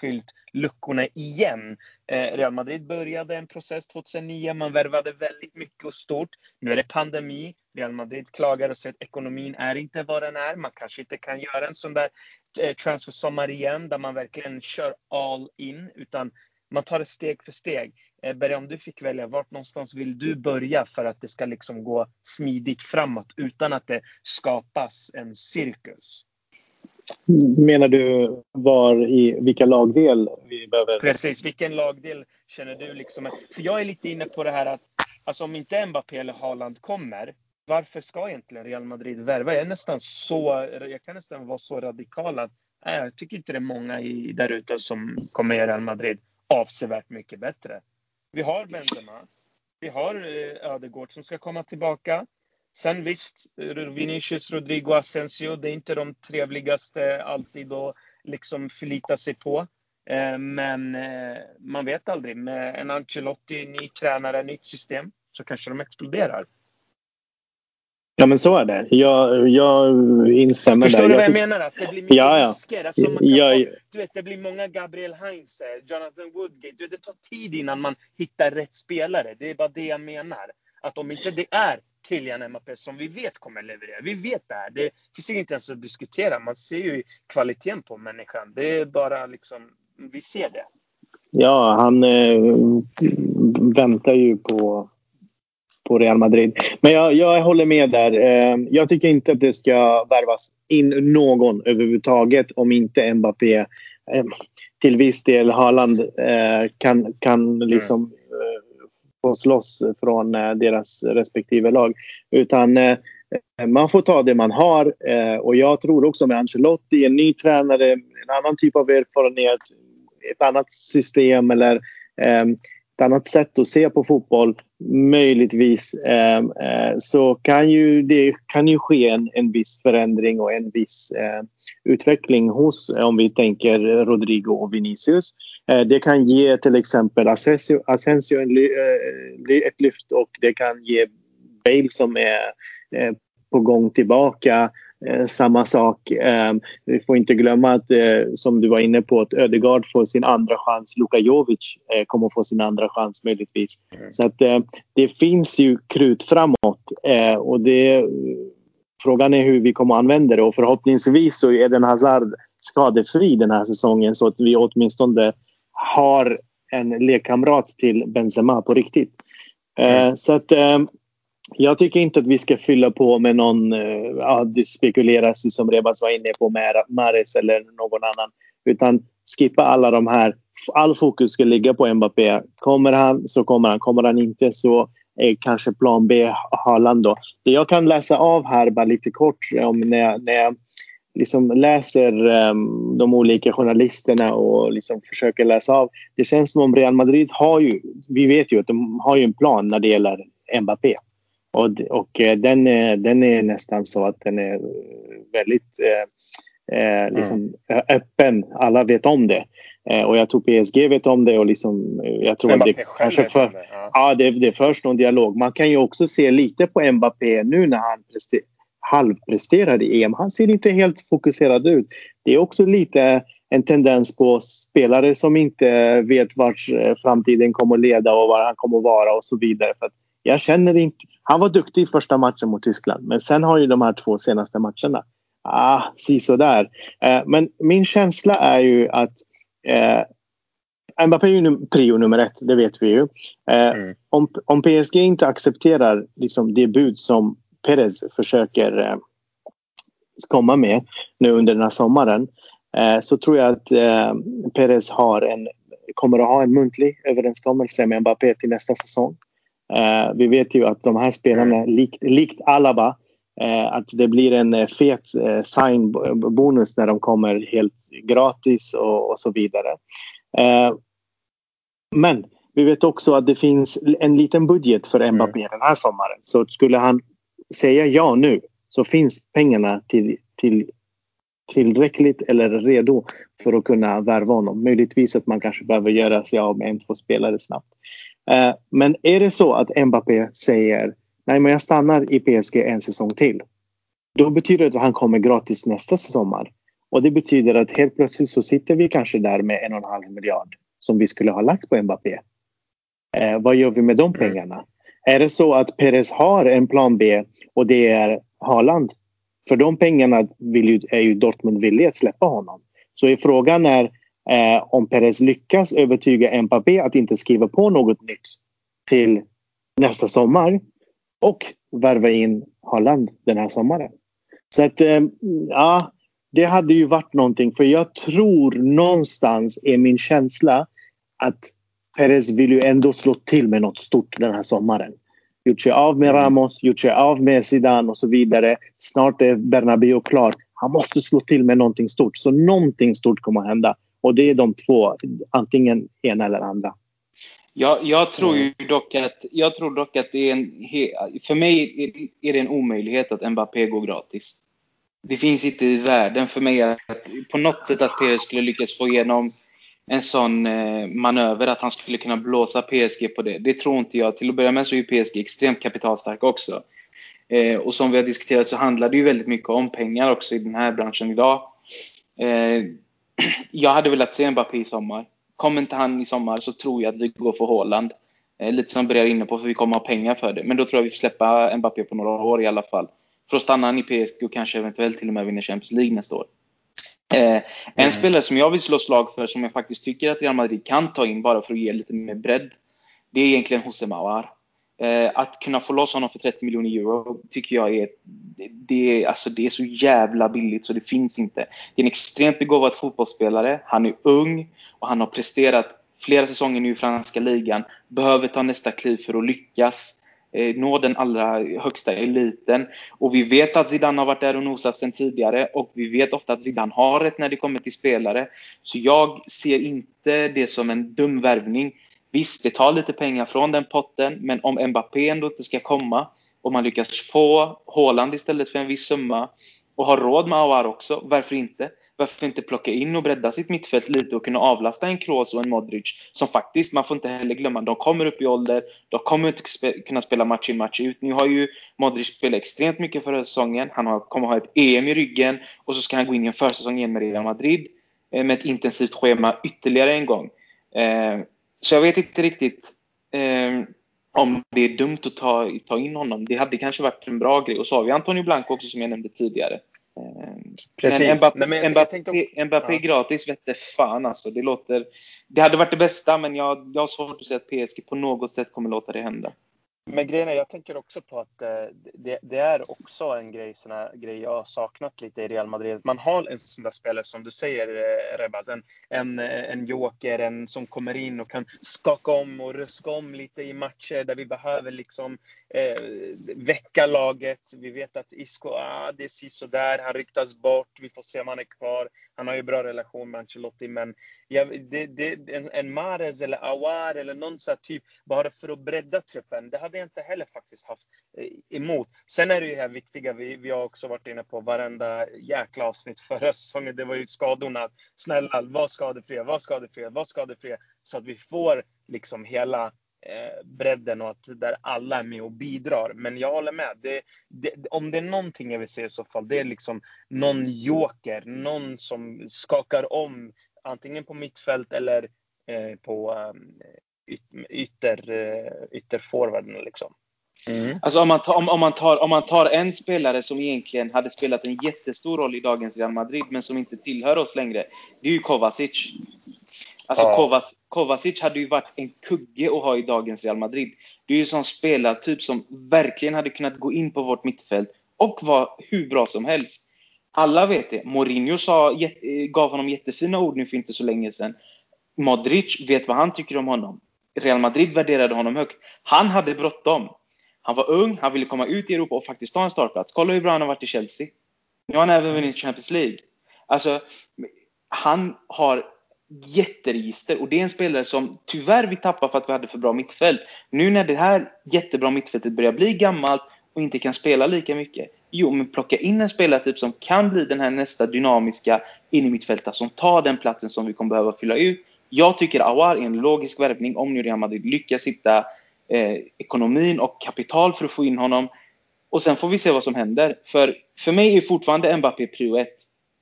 fyllt luckorna igen. Eh, Real Madrid började en process 2009, man värvade väldigt mycket och stort. Nu är det pandemi, Real Madrid klagar och säger att ekonomin är inte vad den är. Man kanske inte kan göra en sån där eh, transfersommar igen där man verkligen kör all in, utan man tar det steg för steg. Eh, Berg, om du fick välja, vart någonstans vill du börja för att det ska liksom gå smidigt framåt utan att det skapas en cirkus? Menar du var i vilka lagdel vi behöver? Precis, vilken lagdel känner du liksom? För jag är lite inne på det här att alltså om inte Mbappé eller Haaland kommer, varför ska egentligen Real Madrid värva? Jag är nästan så, jag kan nästan vara så radikal att nej, jag tycker inte det är många där ute som kommer i Real Madrid avsevärt mycket bättre. Vi har Benzema. Vi har eh, Ödegård som ska komma tillbaka. Sen visst, Vinicius, Rodrigo, Asensio, det är inte de trevligaste alltid att liksom förlita sig på. Eh, men eh, man vet aldrig. Med en Ancelotti, ny tränare, nytt system, så kanske de exploderar. Ja, men så är det. Jag, jag instämmer Förstår där. du vad jag, jag menar? Att det blir mycket ja, ja. risker. Alltså man kan ja, ta, du vet, det blir många Gabriel Heinze, Jonathan Woodgate. Du vet, det tar tid innan man hittar rätt spelare. Det är bara det jag menar. Att om inte det är Kylian Mbappé som vi vet kommer leverera. Vi vet det här. Det finns inte ens att diskutera. Man ser ju kvaliteten på människan. Det är bara liksom, vi ser det. Ja, han äh, väntar ju på på Real Madrid. Men jag, jag håller med där. Eh, jag tycker inte att det ska värvas in någon överhuvudtaget om inte Mbappé eh, till viss del Haaland eh, kan, kan liksom mm. få slåss från deras respektive lag. Utan man får ta det man har och jag tror också med Ancelotti, en ny tränare, en annan typ av erfarenhet, ett annat system eller ett annat sätt att se på fotboll möjligtvis eh, eh, så kan ju det kan ju ske en, en viss förändring och en viss eh, utveckling hos, om vi tänker Rodrigo och Vinicius. Eh, det kan ge till exempel Asensio, Asensio en, eh, ett lyft och det kan ge Bale som är eh, på gång tillbaka Eh, samma sak. Eh, vi får inte glömma att, eh, som du var inne på, att Ödegaard får sin andra chans. Luka Jovic kommer få sin andra chans möjligtvis. Mm. Så att det finns ju krut framåt och det, frågan är hur vi kommer att använda det och förhoppningsvis så är den Hazard skadefri den här säsongen så att vi åtminstone har en lekkamrat till Benzema på riktigt. Mm. Så att jag tycker inte att vi ska fylla på med någon, eh, ja, det spekuleras som Rebas var inne på med Mares eller någon annan. Utan skippa alla de här. All fokus ska ligga på Mbappé. Kommer han så kommer han. Kommer han inte så är kanske plan B Haaland då. Det jag kan läsa av här bara lite kort eh, om när jag, när jag liksom läser um, de olika journalisterna och liksom försöker läsa av. Det känns som om Real Madrid har ju, vi vet ju att de har ju en plan när det gäller Mbappé. Och, och eh, den, är, den är nästan så att den är väldigt eh, eh liksom mm. öppen. Alla vet om det. Eh, och jag tror PSG vet om det och liksom, jag tror Mbappé det kanske för, det, ja. ja det, det förs någon dialog. Man kan ju också se lite på Mbappé nu när han prester, halvpresterade i EM. Han ser inte helt fokuserad ut. Det är också lite en tendens på spelare som inte vet vart eh, framtiden kommer att leda och var han kommer att vara och så vidare. För jag känner inte... Han var duktig i första matchen mot Tyskland men sen har ju de här två senaste matcherna, ah, si sådär. Eh, men min känsla är ju att eh, Mbappé är ju prio nummer ett, det vet vi ju. Eh, mm. om, om PSG inte accepterar liksom, det bud som Perez försöker eh, komma med nu under den här sommaren eh, så tror jag att eh, Perez har en, kommer att ha en muntlig överenskommelse med Mbappé till nästa säsong. Eh, vi vet ju att de här spelarna, likt, likt Alaba, eh, att det blir en eh, fet eh, sign-bonus när de kommer helt gratis och, och så vidare. Eh, men vi vet också att det finns en liten budget för Mbappé mm. den här sommaren. Så skulle han säga ja nu så finns pengarna till, till tillräckligt eller redo för att kunna värva honom. Möjligtvis att man kanske behöver göra sig av med en, två spelare snabbt. Eh, men är det så att Mbappé säger nej men jag stannar i PSG en säsong till. Då betyder det att han kommer gratis nästa sommar. Och det betyder att helt plötsligt så sitter vi kanske där med en och en halv miljard som vi skulle ha lagt på Mbappé. Eh, vad gör vi med de pengarna? Är det så att Perez har en plan B och det är Haaland? För de pengarna vill ju, är ju Dortmund villiga att släppa honom. Så frågan är eh, om Perez lyckas övertyga Mbappé att inte skriva på något nytt till nästa sommar och värva in Haaland den här sommaren. Så att eh, ja, det hade ju varit någonting för jag tror någonstans är min känsla att Perez vill ju ändå slå till med något stort den här sommaren. Gjort sig av med. Ramos, gjort sig av med Zidane och så vidare. Snart är Bernabéu klar. Han måste slå till med någonting stort. Så någonting stort kommer att hända. Och det är de två, antingen ena eller andra. Jag, jag tror ju dock att, jag tror dock att det är en, för mig är det en omöjlighet att Mbappé går gratis. Det finns inte i världen för mig att på något sätt att Perez skulle lyckas få igenom en sån eh, manöver att han skulle kunna blåsa PSG på det. Det tror inte jag. Till att börja med så är PSG extremt kapitalstarka också. Eh, och som vi har diskuterat så handlar det ju väldigt mycket om pengar också i den här branschen idag. Eh, (clears throat) jag hade velat se Mbappé i sommar. Kommer inte han i sommar så tror jag att vi går för Håland. lite som Brer inne på, för vi kommer ha pengar för det. Men då tror jag vi får släppa Mbappé på några år i alla fall. För att stanna han i PSG och kanske eventuellt till och med vinna Champions League nästa år. Eh, en mm. spelare som jag vill slå slag för, som jag faktiskt tycker att Real Madrid kan ta in bara för att ge lite mer bredd, det är egentligen José Mauar. Eh, att kunna få loss honom för 30 miljoner euro tycker jag är, det, det, alltså det är så jävla billigt så det finns inte. Det är en extremt begåvad fotbollsspelare, han är ung och han har presterat flera säsonger nu i franska ligan, behöver ta nästa kliv för att lyckas. Eh, nå den allra högsta eliten. Och vi vet att Zidane har varit där och nosat sen tidigare och vi vet ofta att Zidane har rätt när det kommer till spelare. Så jag ser inte det som en dum värvning. Visst, det tar lite pengar från den potten, men om Mbappé ändå inte ska komma och man lyckas få Haaland istället för en viss summa och har råd med Aouar också, varför inte? varför inte plocka in och bredda sitt mittfält lite och kunna avlasta en Kroos och en Modric som faktiskt, man får inte heller glömma, de kommer upp i ålder, de kommer inte kunna spela match in match ut. Nu har ju Modric spelat extremt mycket förra säsongen, han har, kommer ha ett EM i ryggen och så ska han gå in i en försäsong igen med Real Madrid eh, med ett intensivt schema ytterligare en gång. Eh, så jag vet inte riktigt eh, om det är dumt att ta, ta in honom. Det hade kanske varit en bra grej. Och så har vi Antonio Blanco också som jag nämnde tidigare. Precis. Men Mbappé, Nej, men Mbappé, tänkte... Mbappé ja. gratis vette fan alltså. Det, låter, det hade varit det bästa men jag, jag har svårt att se att PSG på något sätt kommer låta det hända. Men grejen är, jag tänker också på att eh, det, det, är också en grej, såna grej jag har saknat lite i Real Madrid. Man har en sån där spelare som du säger eh, Rebaz, en, en, eh, en joker, en som kommer in och kan skaka om och ruska om lite i matcher där vi behöver liksom eh, väcka laget. Vi vet att Isco, ah, det är sådär, han ryktas bort, vi får se om han är kvar. Han har ju bra relation med Ancelotti, men ja, det, det, en, en Mares eller Awar eller någon sån typ, bara för att bredda truppen. Det hade jag inte heller faktiskt haft eh, emot. Sen är det ju det här viktiga, vi, vi har också varit inne på varenda jäkla avsnitt förra säsongen. Det var ju skadorna. Snälla, var skadefria, var skadefria, var skadefria. Så att vi får liksom hela eh, bredden och att där alla är med och bidrar. Men jag håller med. Det, det, om det är någonting jag vill se i så fall, det är liksom någon joker, någon som skakar om antingen på mittfält eller eh, på eh, ytter, eh, ytterforwarden liksom. Mm. Alltså om man, tar, om, om, man tar, om man tar en spelare som egentligen hade spelat en jättestor roll i dagens Real Madrid, men som inte tillhör oss längre. Det är ju Kovacic. Alltså ja. Kovac, Kovacic hade ju varit en kugge att ha i dagens Real Madrid. Det är ju en sån spelartyp som verkligen hade kunnat gå in på vårt mittfält och vara hur bra som helst. Alla vet det. Mourinho sa, gav honom jättefina ord nu för inte så länge sedan. Modric vet vad han tycker om honom. Real Madrid värderade honom högt. Han hade bråttom. Han var ung, han ville komma ut i Europa och faktiskt ta en startplats. Kolla hur bra han har varit i Chelsea. Nu har han även vunnit Champions League. Alltså, han har jätteregister och det är en spelare som tyvärr vi tappar för att vi hade för bra mittfält. Nu när det här jättebra mittfältet börjar bli gammalt och inte kan spela lika mycket. Jo, men plocka in en spelartyp som kan bli den här nästa dynamiska innermittfältare som tar den platsen som vi kommer behöva fylla ut. Jag tycker Awar är en logisk värvning om nu Real Madrid lyckas hitta eh, ekonomin och kapital för att få in honom. Och sen får vi se vad som händer. För, för mig är fortfarande Mbappé prio ett.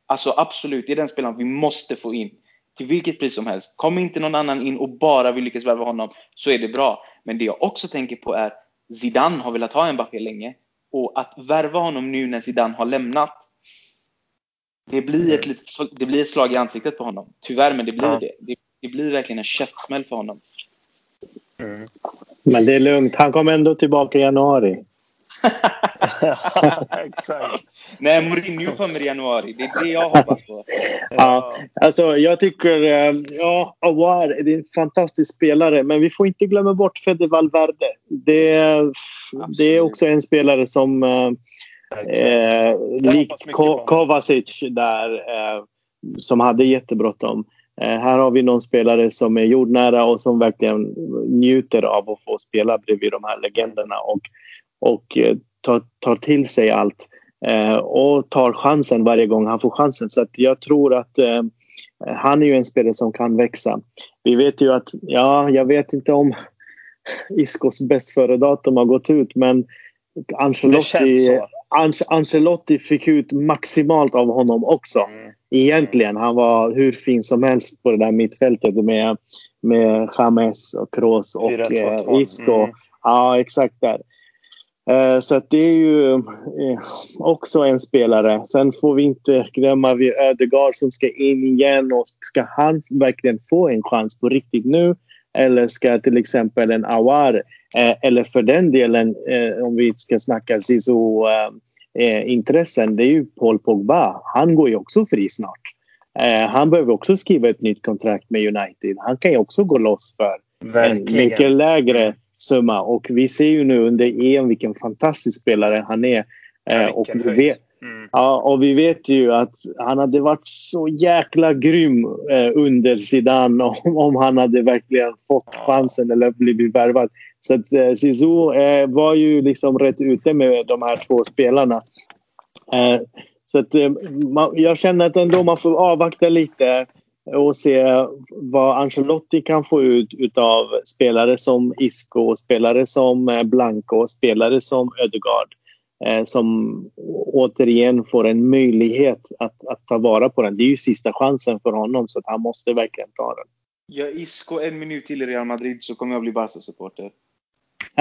Alltså absolut, det är den spelaren vi måste få in. Till vilket pris som helst. Kommer inte någon annan in och bara vill lyckas värva honom så är det bra. Men det jag också tänker på är Zidane har velat ha Mbappé länge. Och att värva honom nu när Zidane har lämnat. Det blir ett, mm. litet, det blir ett slag i ansiktet på honom. Tyvärr, men det blir ja. det. det. Det. blir verkligen en käftsmäll för honom. Mm. Men det är lugnt. Han kommer ändå tillbaka i januari. (laughs) Exakt. Nej, Mourinho kommer i januari. Det är det jag hoppas på. Ja, alltså jag tycker, eh, ja, Awar är en fantastisk spelare, men vi får inte glömma bort Fede Valverde. Det, det är också en spelare som eh, eh likt Kovacic där, eh, som hade jättebråttom. Eh, här har vi någon spelare som är jordnära och som verkligen njuter av att få spela bredvid de här legenderna och, och eh, tar, tar till sig allt eh, och tar chansen varje gång han får chansen. Så jag tror att han är ju en spelare som kan växa. Vi vet ju att, ja, jag vet inte om (laughs) Iskos bäst före-datum har gått ut men Ancelotti, Ancelotti fick ut maximalt av honom också. Mm. Egentligen. Han var hur fin som helst på det där mittfältet med, med James och Kroos och eh, Isco. Mm. Ja, exakt där. Eh, så det är ju eh, också en spelare. Sen får vi inte glömma vi Ödegaard som ska in igen och ska han verkligen få en chans på riktigt nu? Eller ska till exempel en Awar eh, eller för den delen om vi ska snacka Zizou intressen, det är ju Paul Pogba. Han går ju också fri snart. han behöver också skriva ett nytt kontrakt med United. Han kan ju också gå loss för Verkligen. en mycket lägre summa. Och vi ser ju nu under EM vilken fantastisk spelare han är. Eh, och, vi vet, mm. ja, och vi vet ju att han hade varit så jäkla grym eh, under Zidane (laughs) om, om han hade verkligen fått chansen eller blivit värvad. Så att eh, Zizou eh, var ju liksom rätt ute med de här två spelarna. Eh, så att, eh, man, jag känner att ändå man får avvakta lite och se vad Ancelotti kan få ut av spelare som Isco, spelare som eh, Blanco, spelare som Ödegaard som återigen får en möjlighet att, att ta vara på den. Det är ju sista chansen för honom så att han måste verkligen ta den. Ja, Isco en minut till i Real Madrid så kommer jag bli Barca-supporter. (laughs)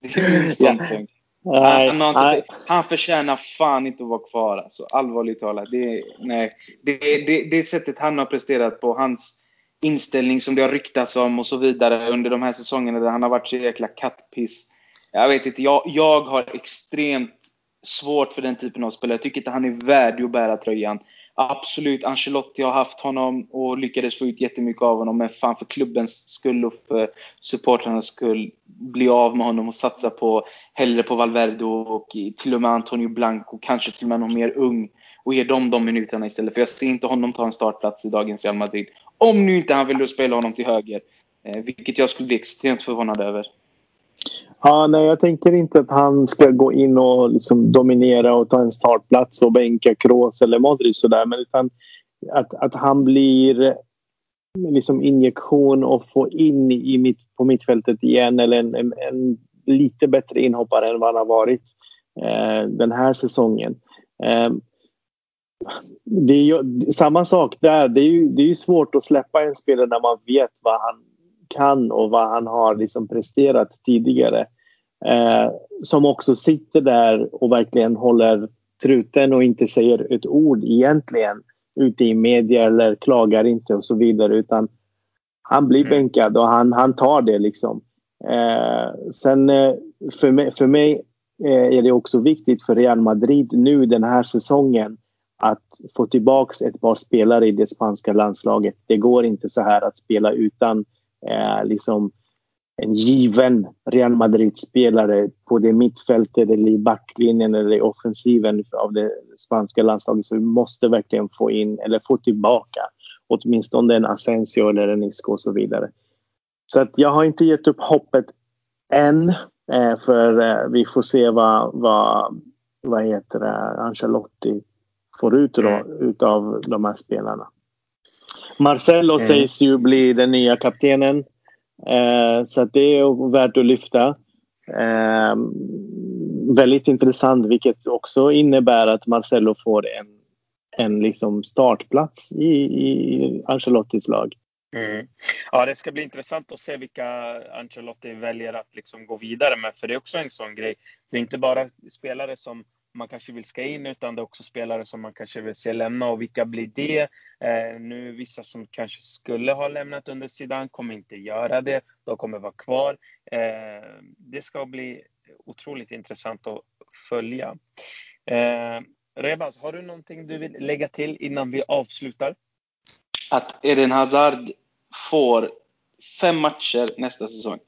det är min ståndpunkt. Han, han, han förtjänar fan inte att vara kvar alltså. Allvarligt talat. Det, nej. Det, det, det sättet han har presterat på, hans inställning som det har ryktats om och så vidare under de här säsongerna där han har varit så jäkla kattpiss. Jag vet inte, jag, jag har extremt svårt för den typen av spelare. Jag tycker inte han är värdig att bära tröjan. Absolut, Ancelotti har haft honom och lyckades få ut jättemycket av honom. Men fan för klubbens skull och för supportrarnas skull, bli av med honom och satsa på hellre på Valverde och till och med Antonio Blanco, kanske till och med någon mer ung och ge dem de minuterna istället. För jag ser inte honom ta en startplats i dagens Real Madrid. Om nu inte han vill spela honom till höger. Eh, vilket jag skulle bli extremt förvånad över. Ja, nej, jag tänker inte att han ska gå in och liksom dominera och ta en startplats och bänka Kroos eller Modric sådär. Men utan att, att han blir liksom injektion och få in i mitt, på mittfältet igen eller en, en, en lite bättre inhoppare än vad han har varit eh, den här säsongen. Eh, det är ju, samma sak där. Det är ju det är svårt att släppa en spelare när man vet vad han kan och vad han har liksom presterat tidigare. Eh, som också sitter där och verkligen håller truten och inte säger ett ord egentligen ute i media eller klagar inte och så vidare utan han blir mm. bänkad och han, han tar det liksom. Eh, sen eh, för mig, för mig eh, är det också viktigt för Real Madrid nu den här säsongen att få tillbaks ett par spelare i det spanska landslaget. Det går inte så här att spela utan eh, liksom en given Real Madrid-spelare på det mittfältet eller i backlinjen eller i offensiven av det spanska landslaget. Så vi måste verkligen få in eller få tillbaka åtminstone en Asensio eller en Isco och så vidare. Så att jag har inte gett upp hoppet än eh, för eh, vi får se vad, vad, vad heter det, Ancelotti får ut då, mm. utav de här spelarna. Marcelo mm. sägs ju bli den nya kaptenen. Eh, så det är värt att lyfta. Eh, väldigt intressant vilket också innebär att Marcelo får en, en liksom startplats i, i Ancelottis lag. Mm. Ja, det ska bli intressant att se vilka Ancelotti väljer att liksom gå vidare med. För det är också en sån grej. Det är inte bara spelare som man kanske vill ska in utan det är också spelare som man kanske vill se lämna och vilka blir det? Eh, nu vissa som kanske skulle ha lämnat under sidan kommer inte göra det. De kommer vara kvar. Eh, det ska bli otroligt intressant att följa. Eh, Rebaz, har du någonting du vill lägga till innan vi avslutar? Att Eden Hazard får fem matcher nästa säsong.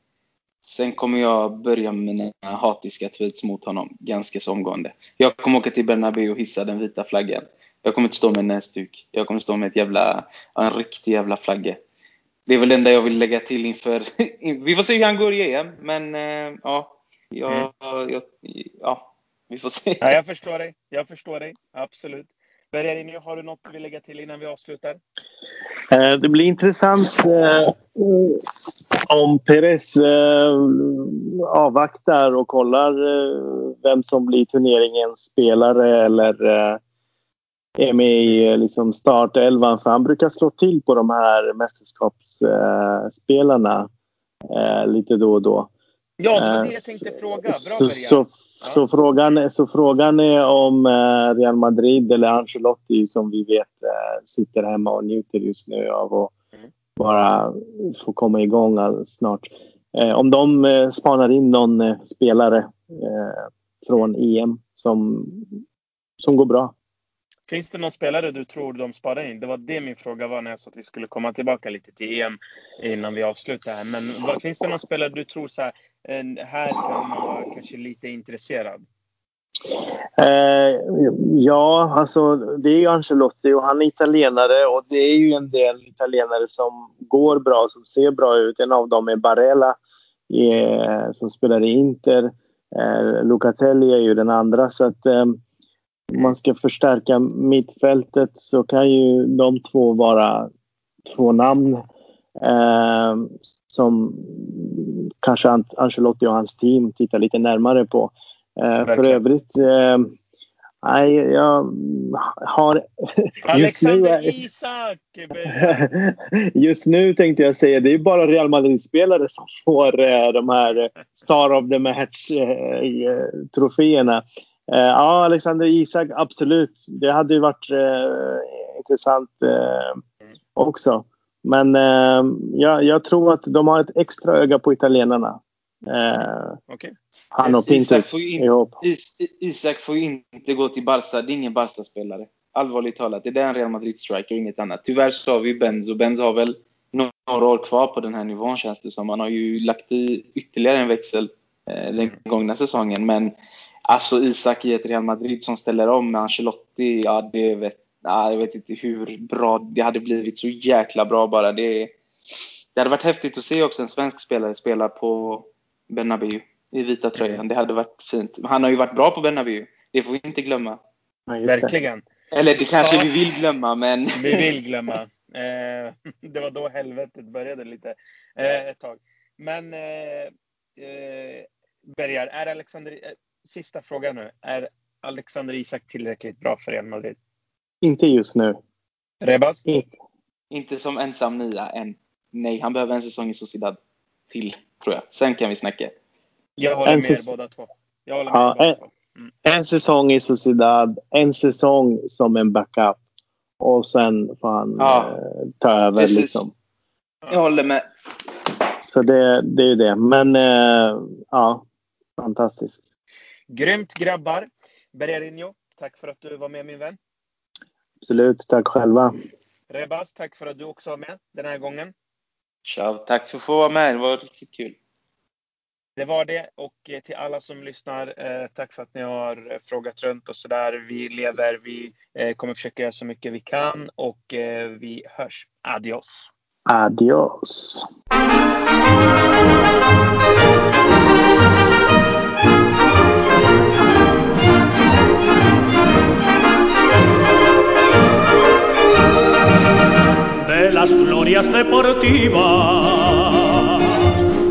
Sen kommer jag börja med mina hatiska tweets mot honom ganska så omgående. Jag kommer åka till Bernabéu och hissa den vita flaggan. Jag kommer inte stå med en näsduk. Jag kommer stå med ett jävla, en riktig jävla flagga. Det är väl det enda jag vill lägga till inför... (laughs) Vi får se hur han går i EM, men uh, ja, jag, mm. jag, ja, vi får se. Ja, jag förstår dig. Jag förstår dig. Absolut. Bergarinho, har du något du vill lägga till innan vi avslutar? Eh, det blir intressant eh, om Perez eh, avvaktar och kollar vem som blir turneringens spelare eller är med i liksom startelvan. För han brukar slå till på de här mästerskapsspelarna lite då och då. Ja, det var det jag tänkte fråga. Bra så, så, så, frågan, så frågan är om eh, Real Madrid eller Ancelotti som vi vet eh, sitter hemma och njuter just nu av att bara få komma igång snart. Eh, om de eh, spanar in någon eh, spelare eh, från EM som, som går bra. Finns det någon spelare du tror de sparar in? Det var det min fråga var när jag sa att vi skulle komma tillbaka lite till EM innan vi avslutar här. Men vad, finns det någon spelare du tror så här, här kan man vara kanske lite intresserad? Eh, ja, alltså det är ju Ancelotti och han är italienare och det är ju en del italienare som går bra, som ser bra ut. En av dem är Barella eh, som spelar i Inter. Eh, Lucatelli är ju den andra. Så att eh, man ska förstärka mittfältet så kan ju de två vara två namn eh, som kanske Ancelotti och hans team tittar lite närmare på. Eh, för övrigt eh, Nej, jag har... (laughs) Alexander nu, Isak! (laughs) Just nu tänkte jag säga, det är bara Real Madrid-spelare som får eh, de här Star of the Match-troféerna. Ja, Alexander Isak, absolut. Det hade ju varit intressant också. Men eh, jag, jag, tror att de har ett extra öga på italienarna. Eh, okay. Han och Isak får, in, Is, Isak får ju inte gå till Barca. Det är ingen Barca-spelare. Allvarligt talat. Det är en Real Madrid-striker och inget annat. Tyvärr så har vi Benzo. Benzo har väl några år kvar på den här nivån känns det som. Han har ju lagt i ytterligare en växel eh, den gångna säsongen. Men Alltså Isak i ett Real Madrid som ställer om med Ancelotti, ja det vet, ja, jag vet inte hur bra det hade blivit. Så jäkla bra bara. Det, det hade varit häftigt att se också en svensk spelare spela på Bernabéu i vita tröjan. Det hade varit fint. Han har ju varit bra på Bernabéu. Det får vi inte glömma. Verkligen. Eller det kanske ja. vi vill glömma, men... Vi vill glömma. Eh, det var då helvetet började lite eh, ett tag. Men eh, eh Bergar, är Alexander, sista frågan nu. Är Alexander Isak tillräckligt bra för Real Madrid? Inte just nu. Rebas? Inte, inte som ensam nia än. Nej, han behöver en säsong i Sociedad till, tror jag. Sen kan vi snacka. Jag håller med er båda två. Jag håller med Ja, båda en- två. Mm. En säsong i Sociedad, en säsong som en backup. Och sen får han Ja. eh, ta över. Precis. Liksom. Jag håller med. Så det, det är ju det. Men eh, ja, fantastiskt. Grymt grabbar! Bererinho, tack för att du var med min vän. Absolut. Tack själva. Rebas, tack för att du också var med den här gången. Ciao. Tack för att få vara med. Det var riktigt kul. Det var det. Och eh, till alla som lyssnar, eh, tack för att ni har eh, frågat runt och sådär. Vi lever, vi kommer försöka göra så mycket vi kan och vi hörs. Adios! Adios. de las glorias deportivas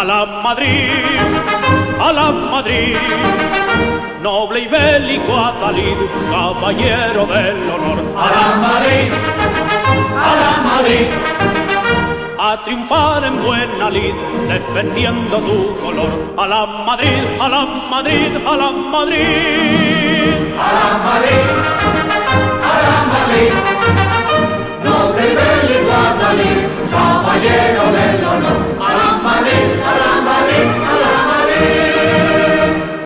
A la Madrid, a la Madrid, noble y bélico Atalid, caballero del honor. A la Madrid, a la Madrid, a triunfar en buena lid, defendiendo tu color. A la Madrid, a la Madrid, a la Madrid. A la Madrid, a la Madrid, noble y bélico Atalid, caballero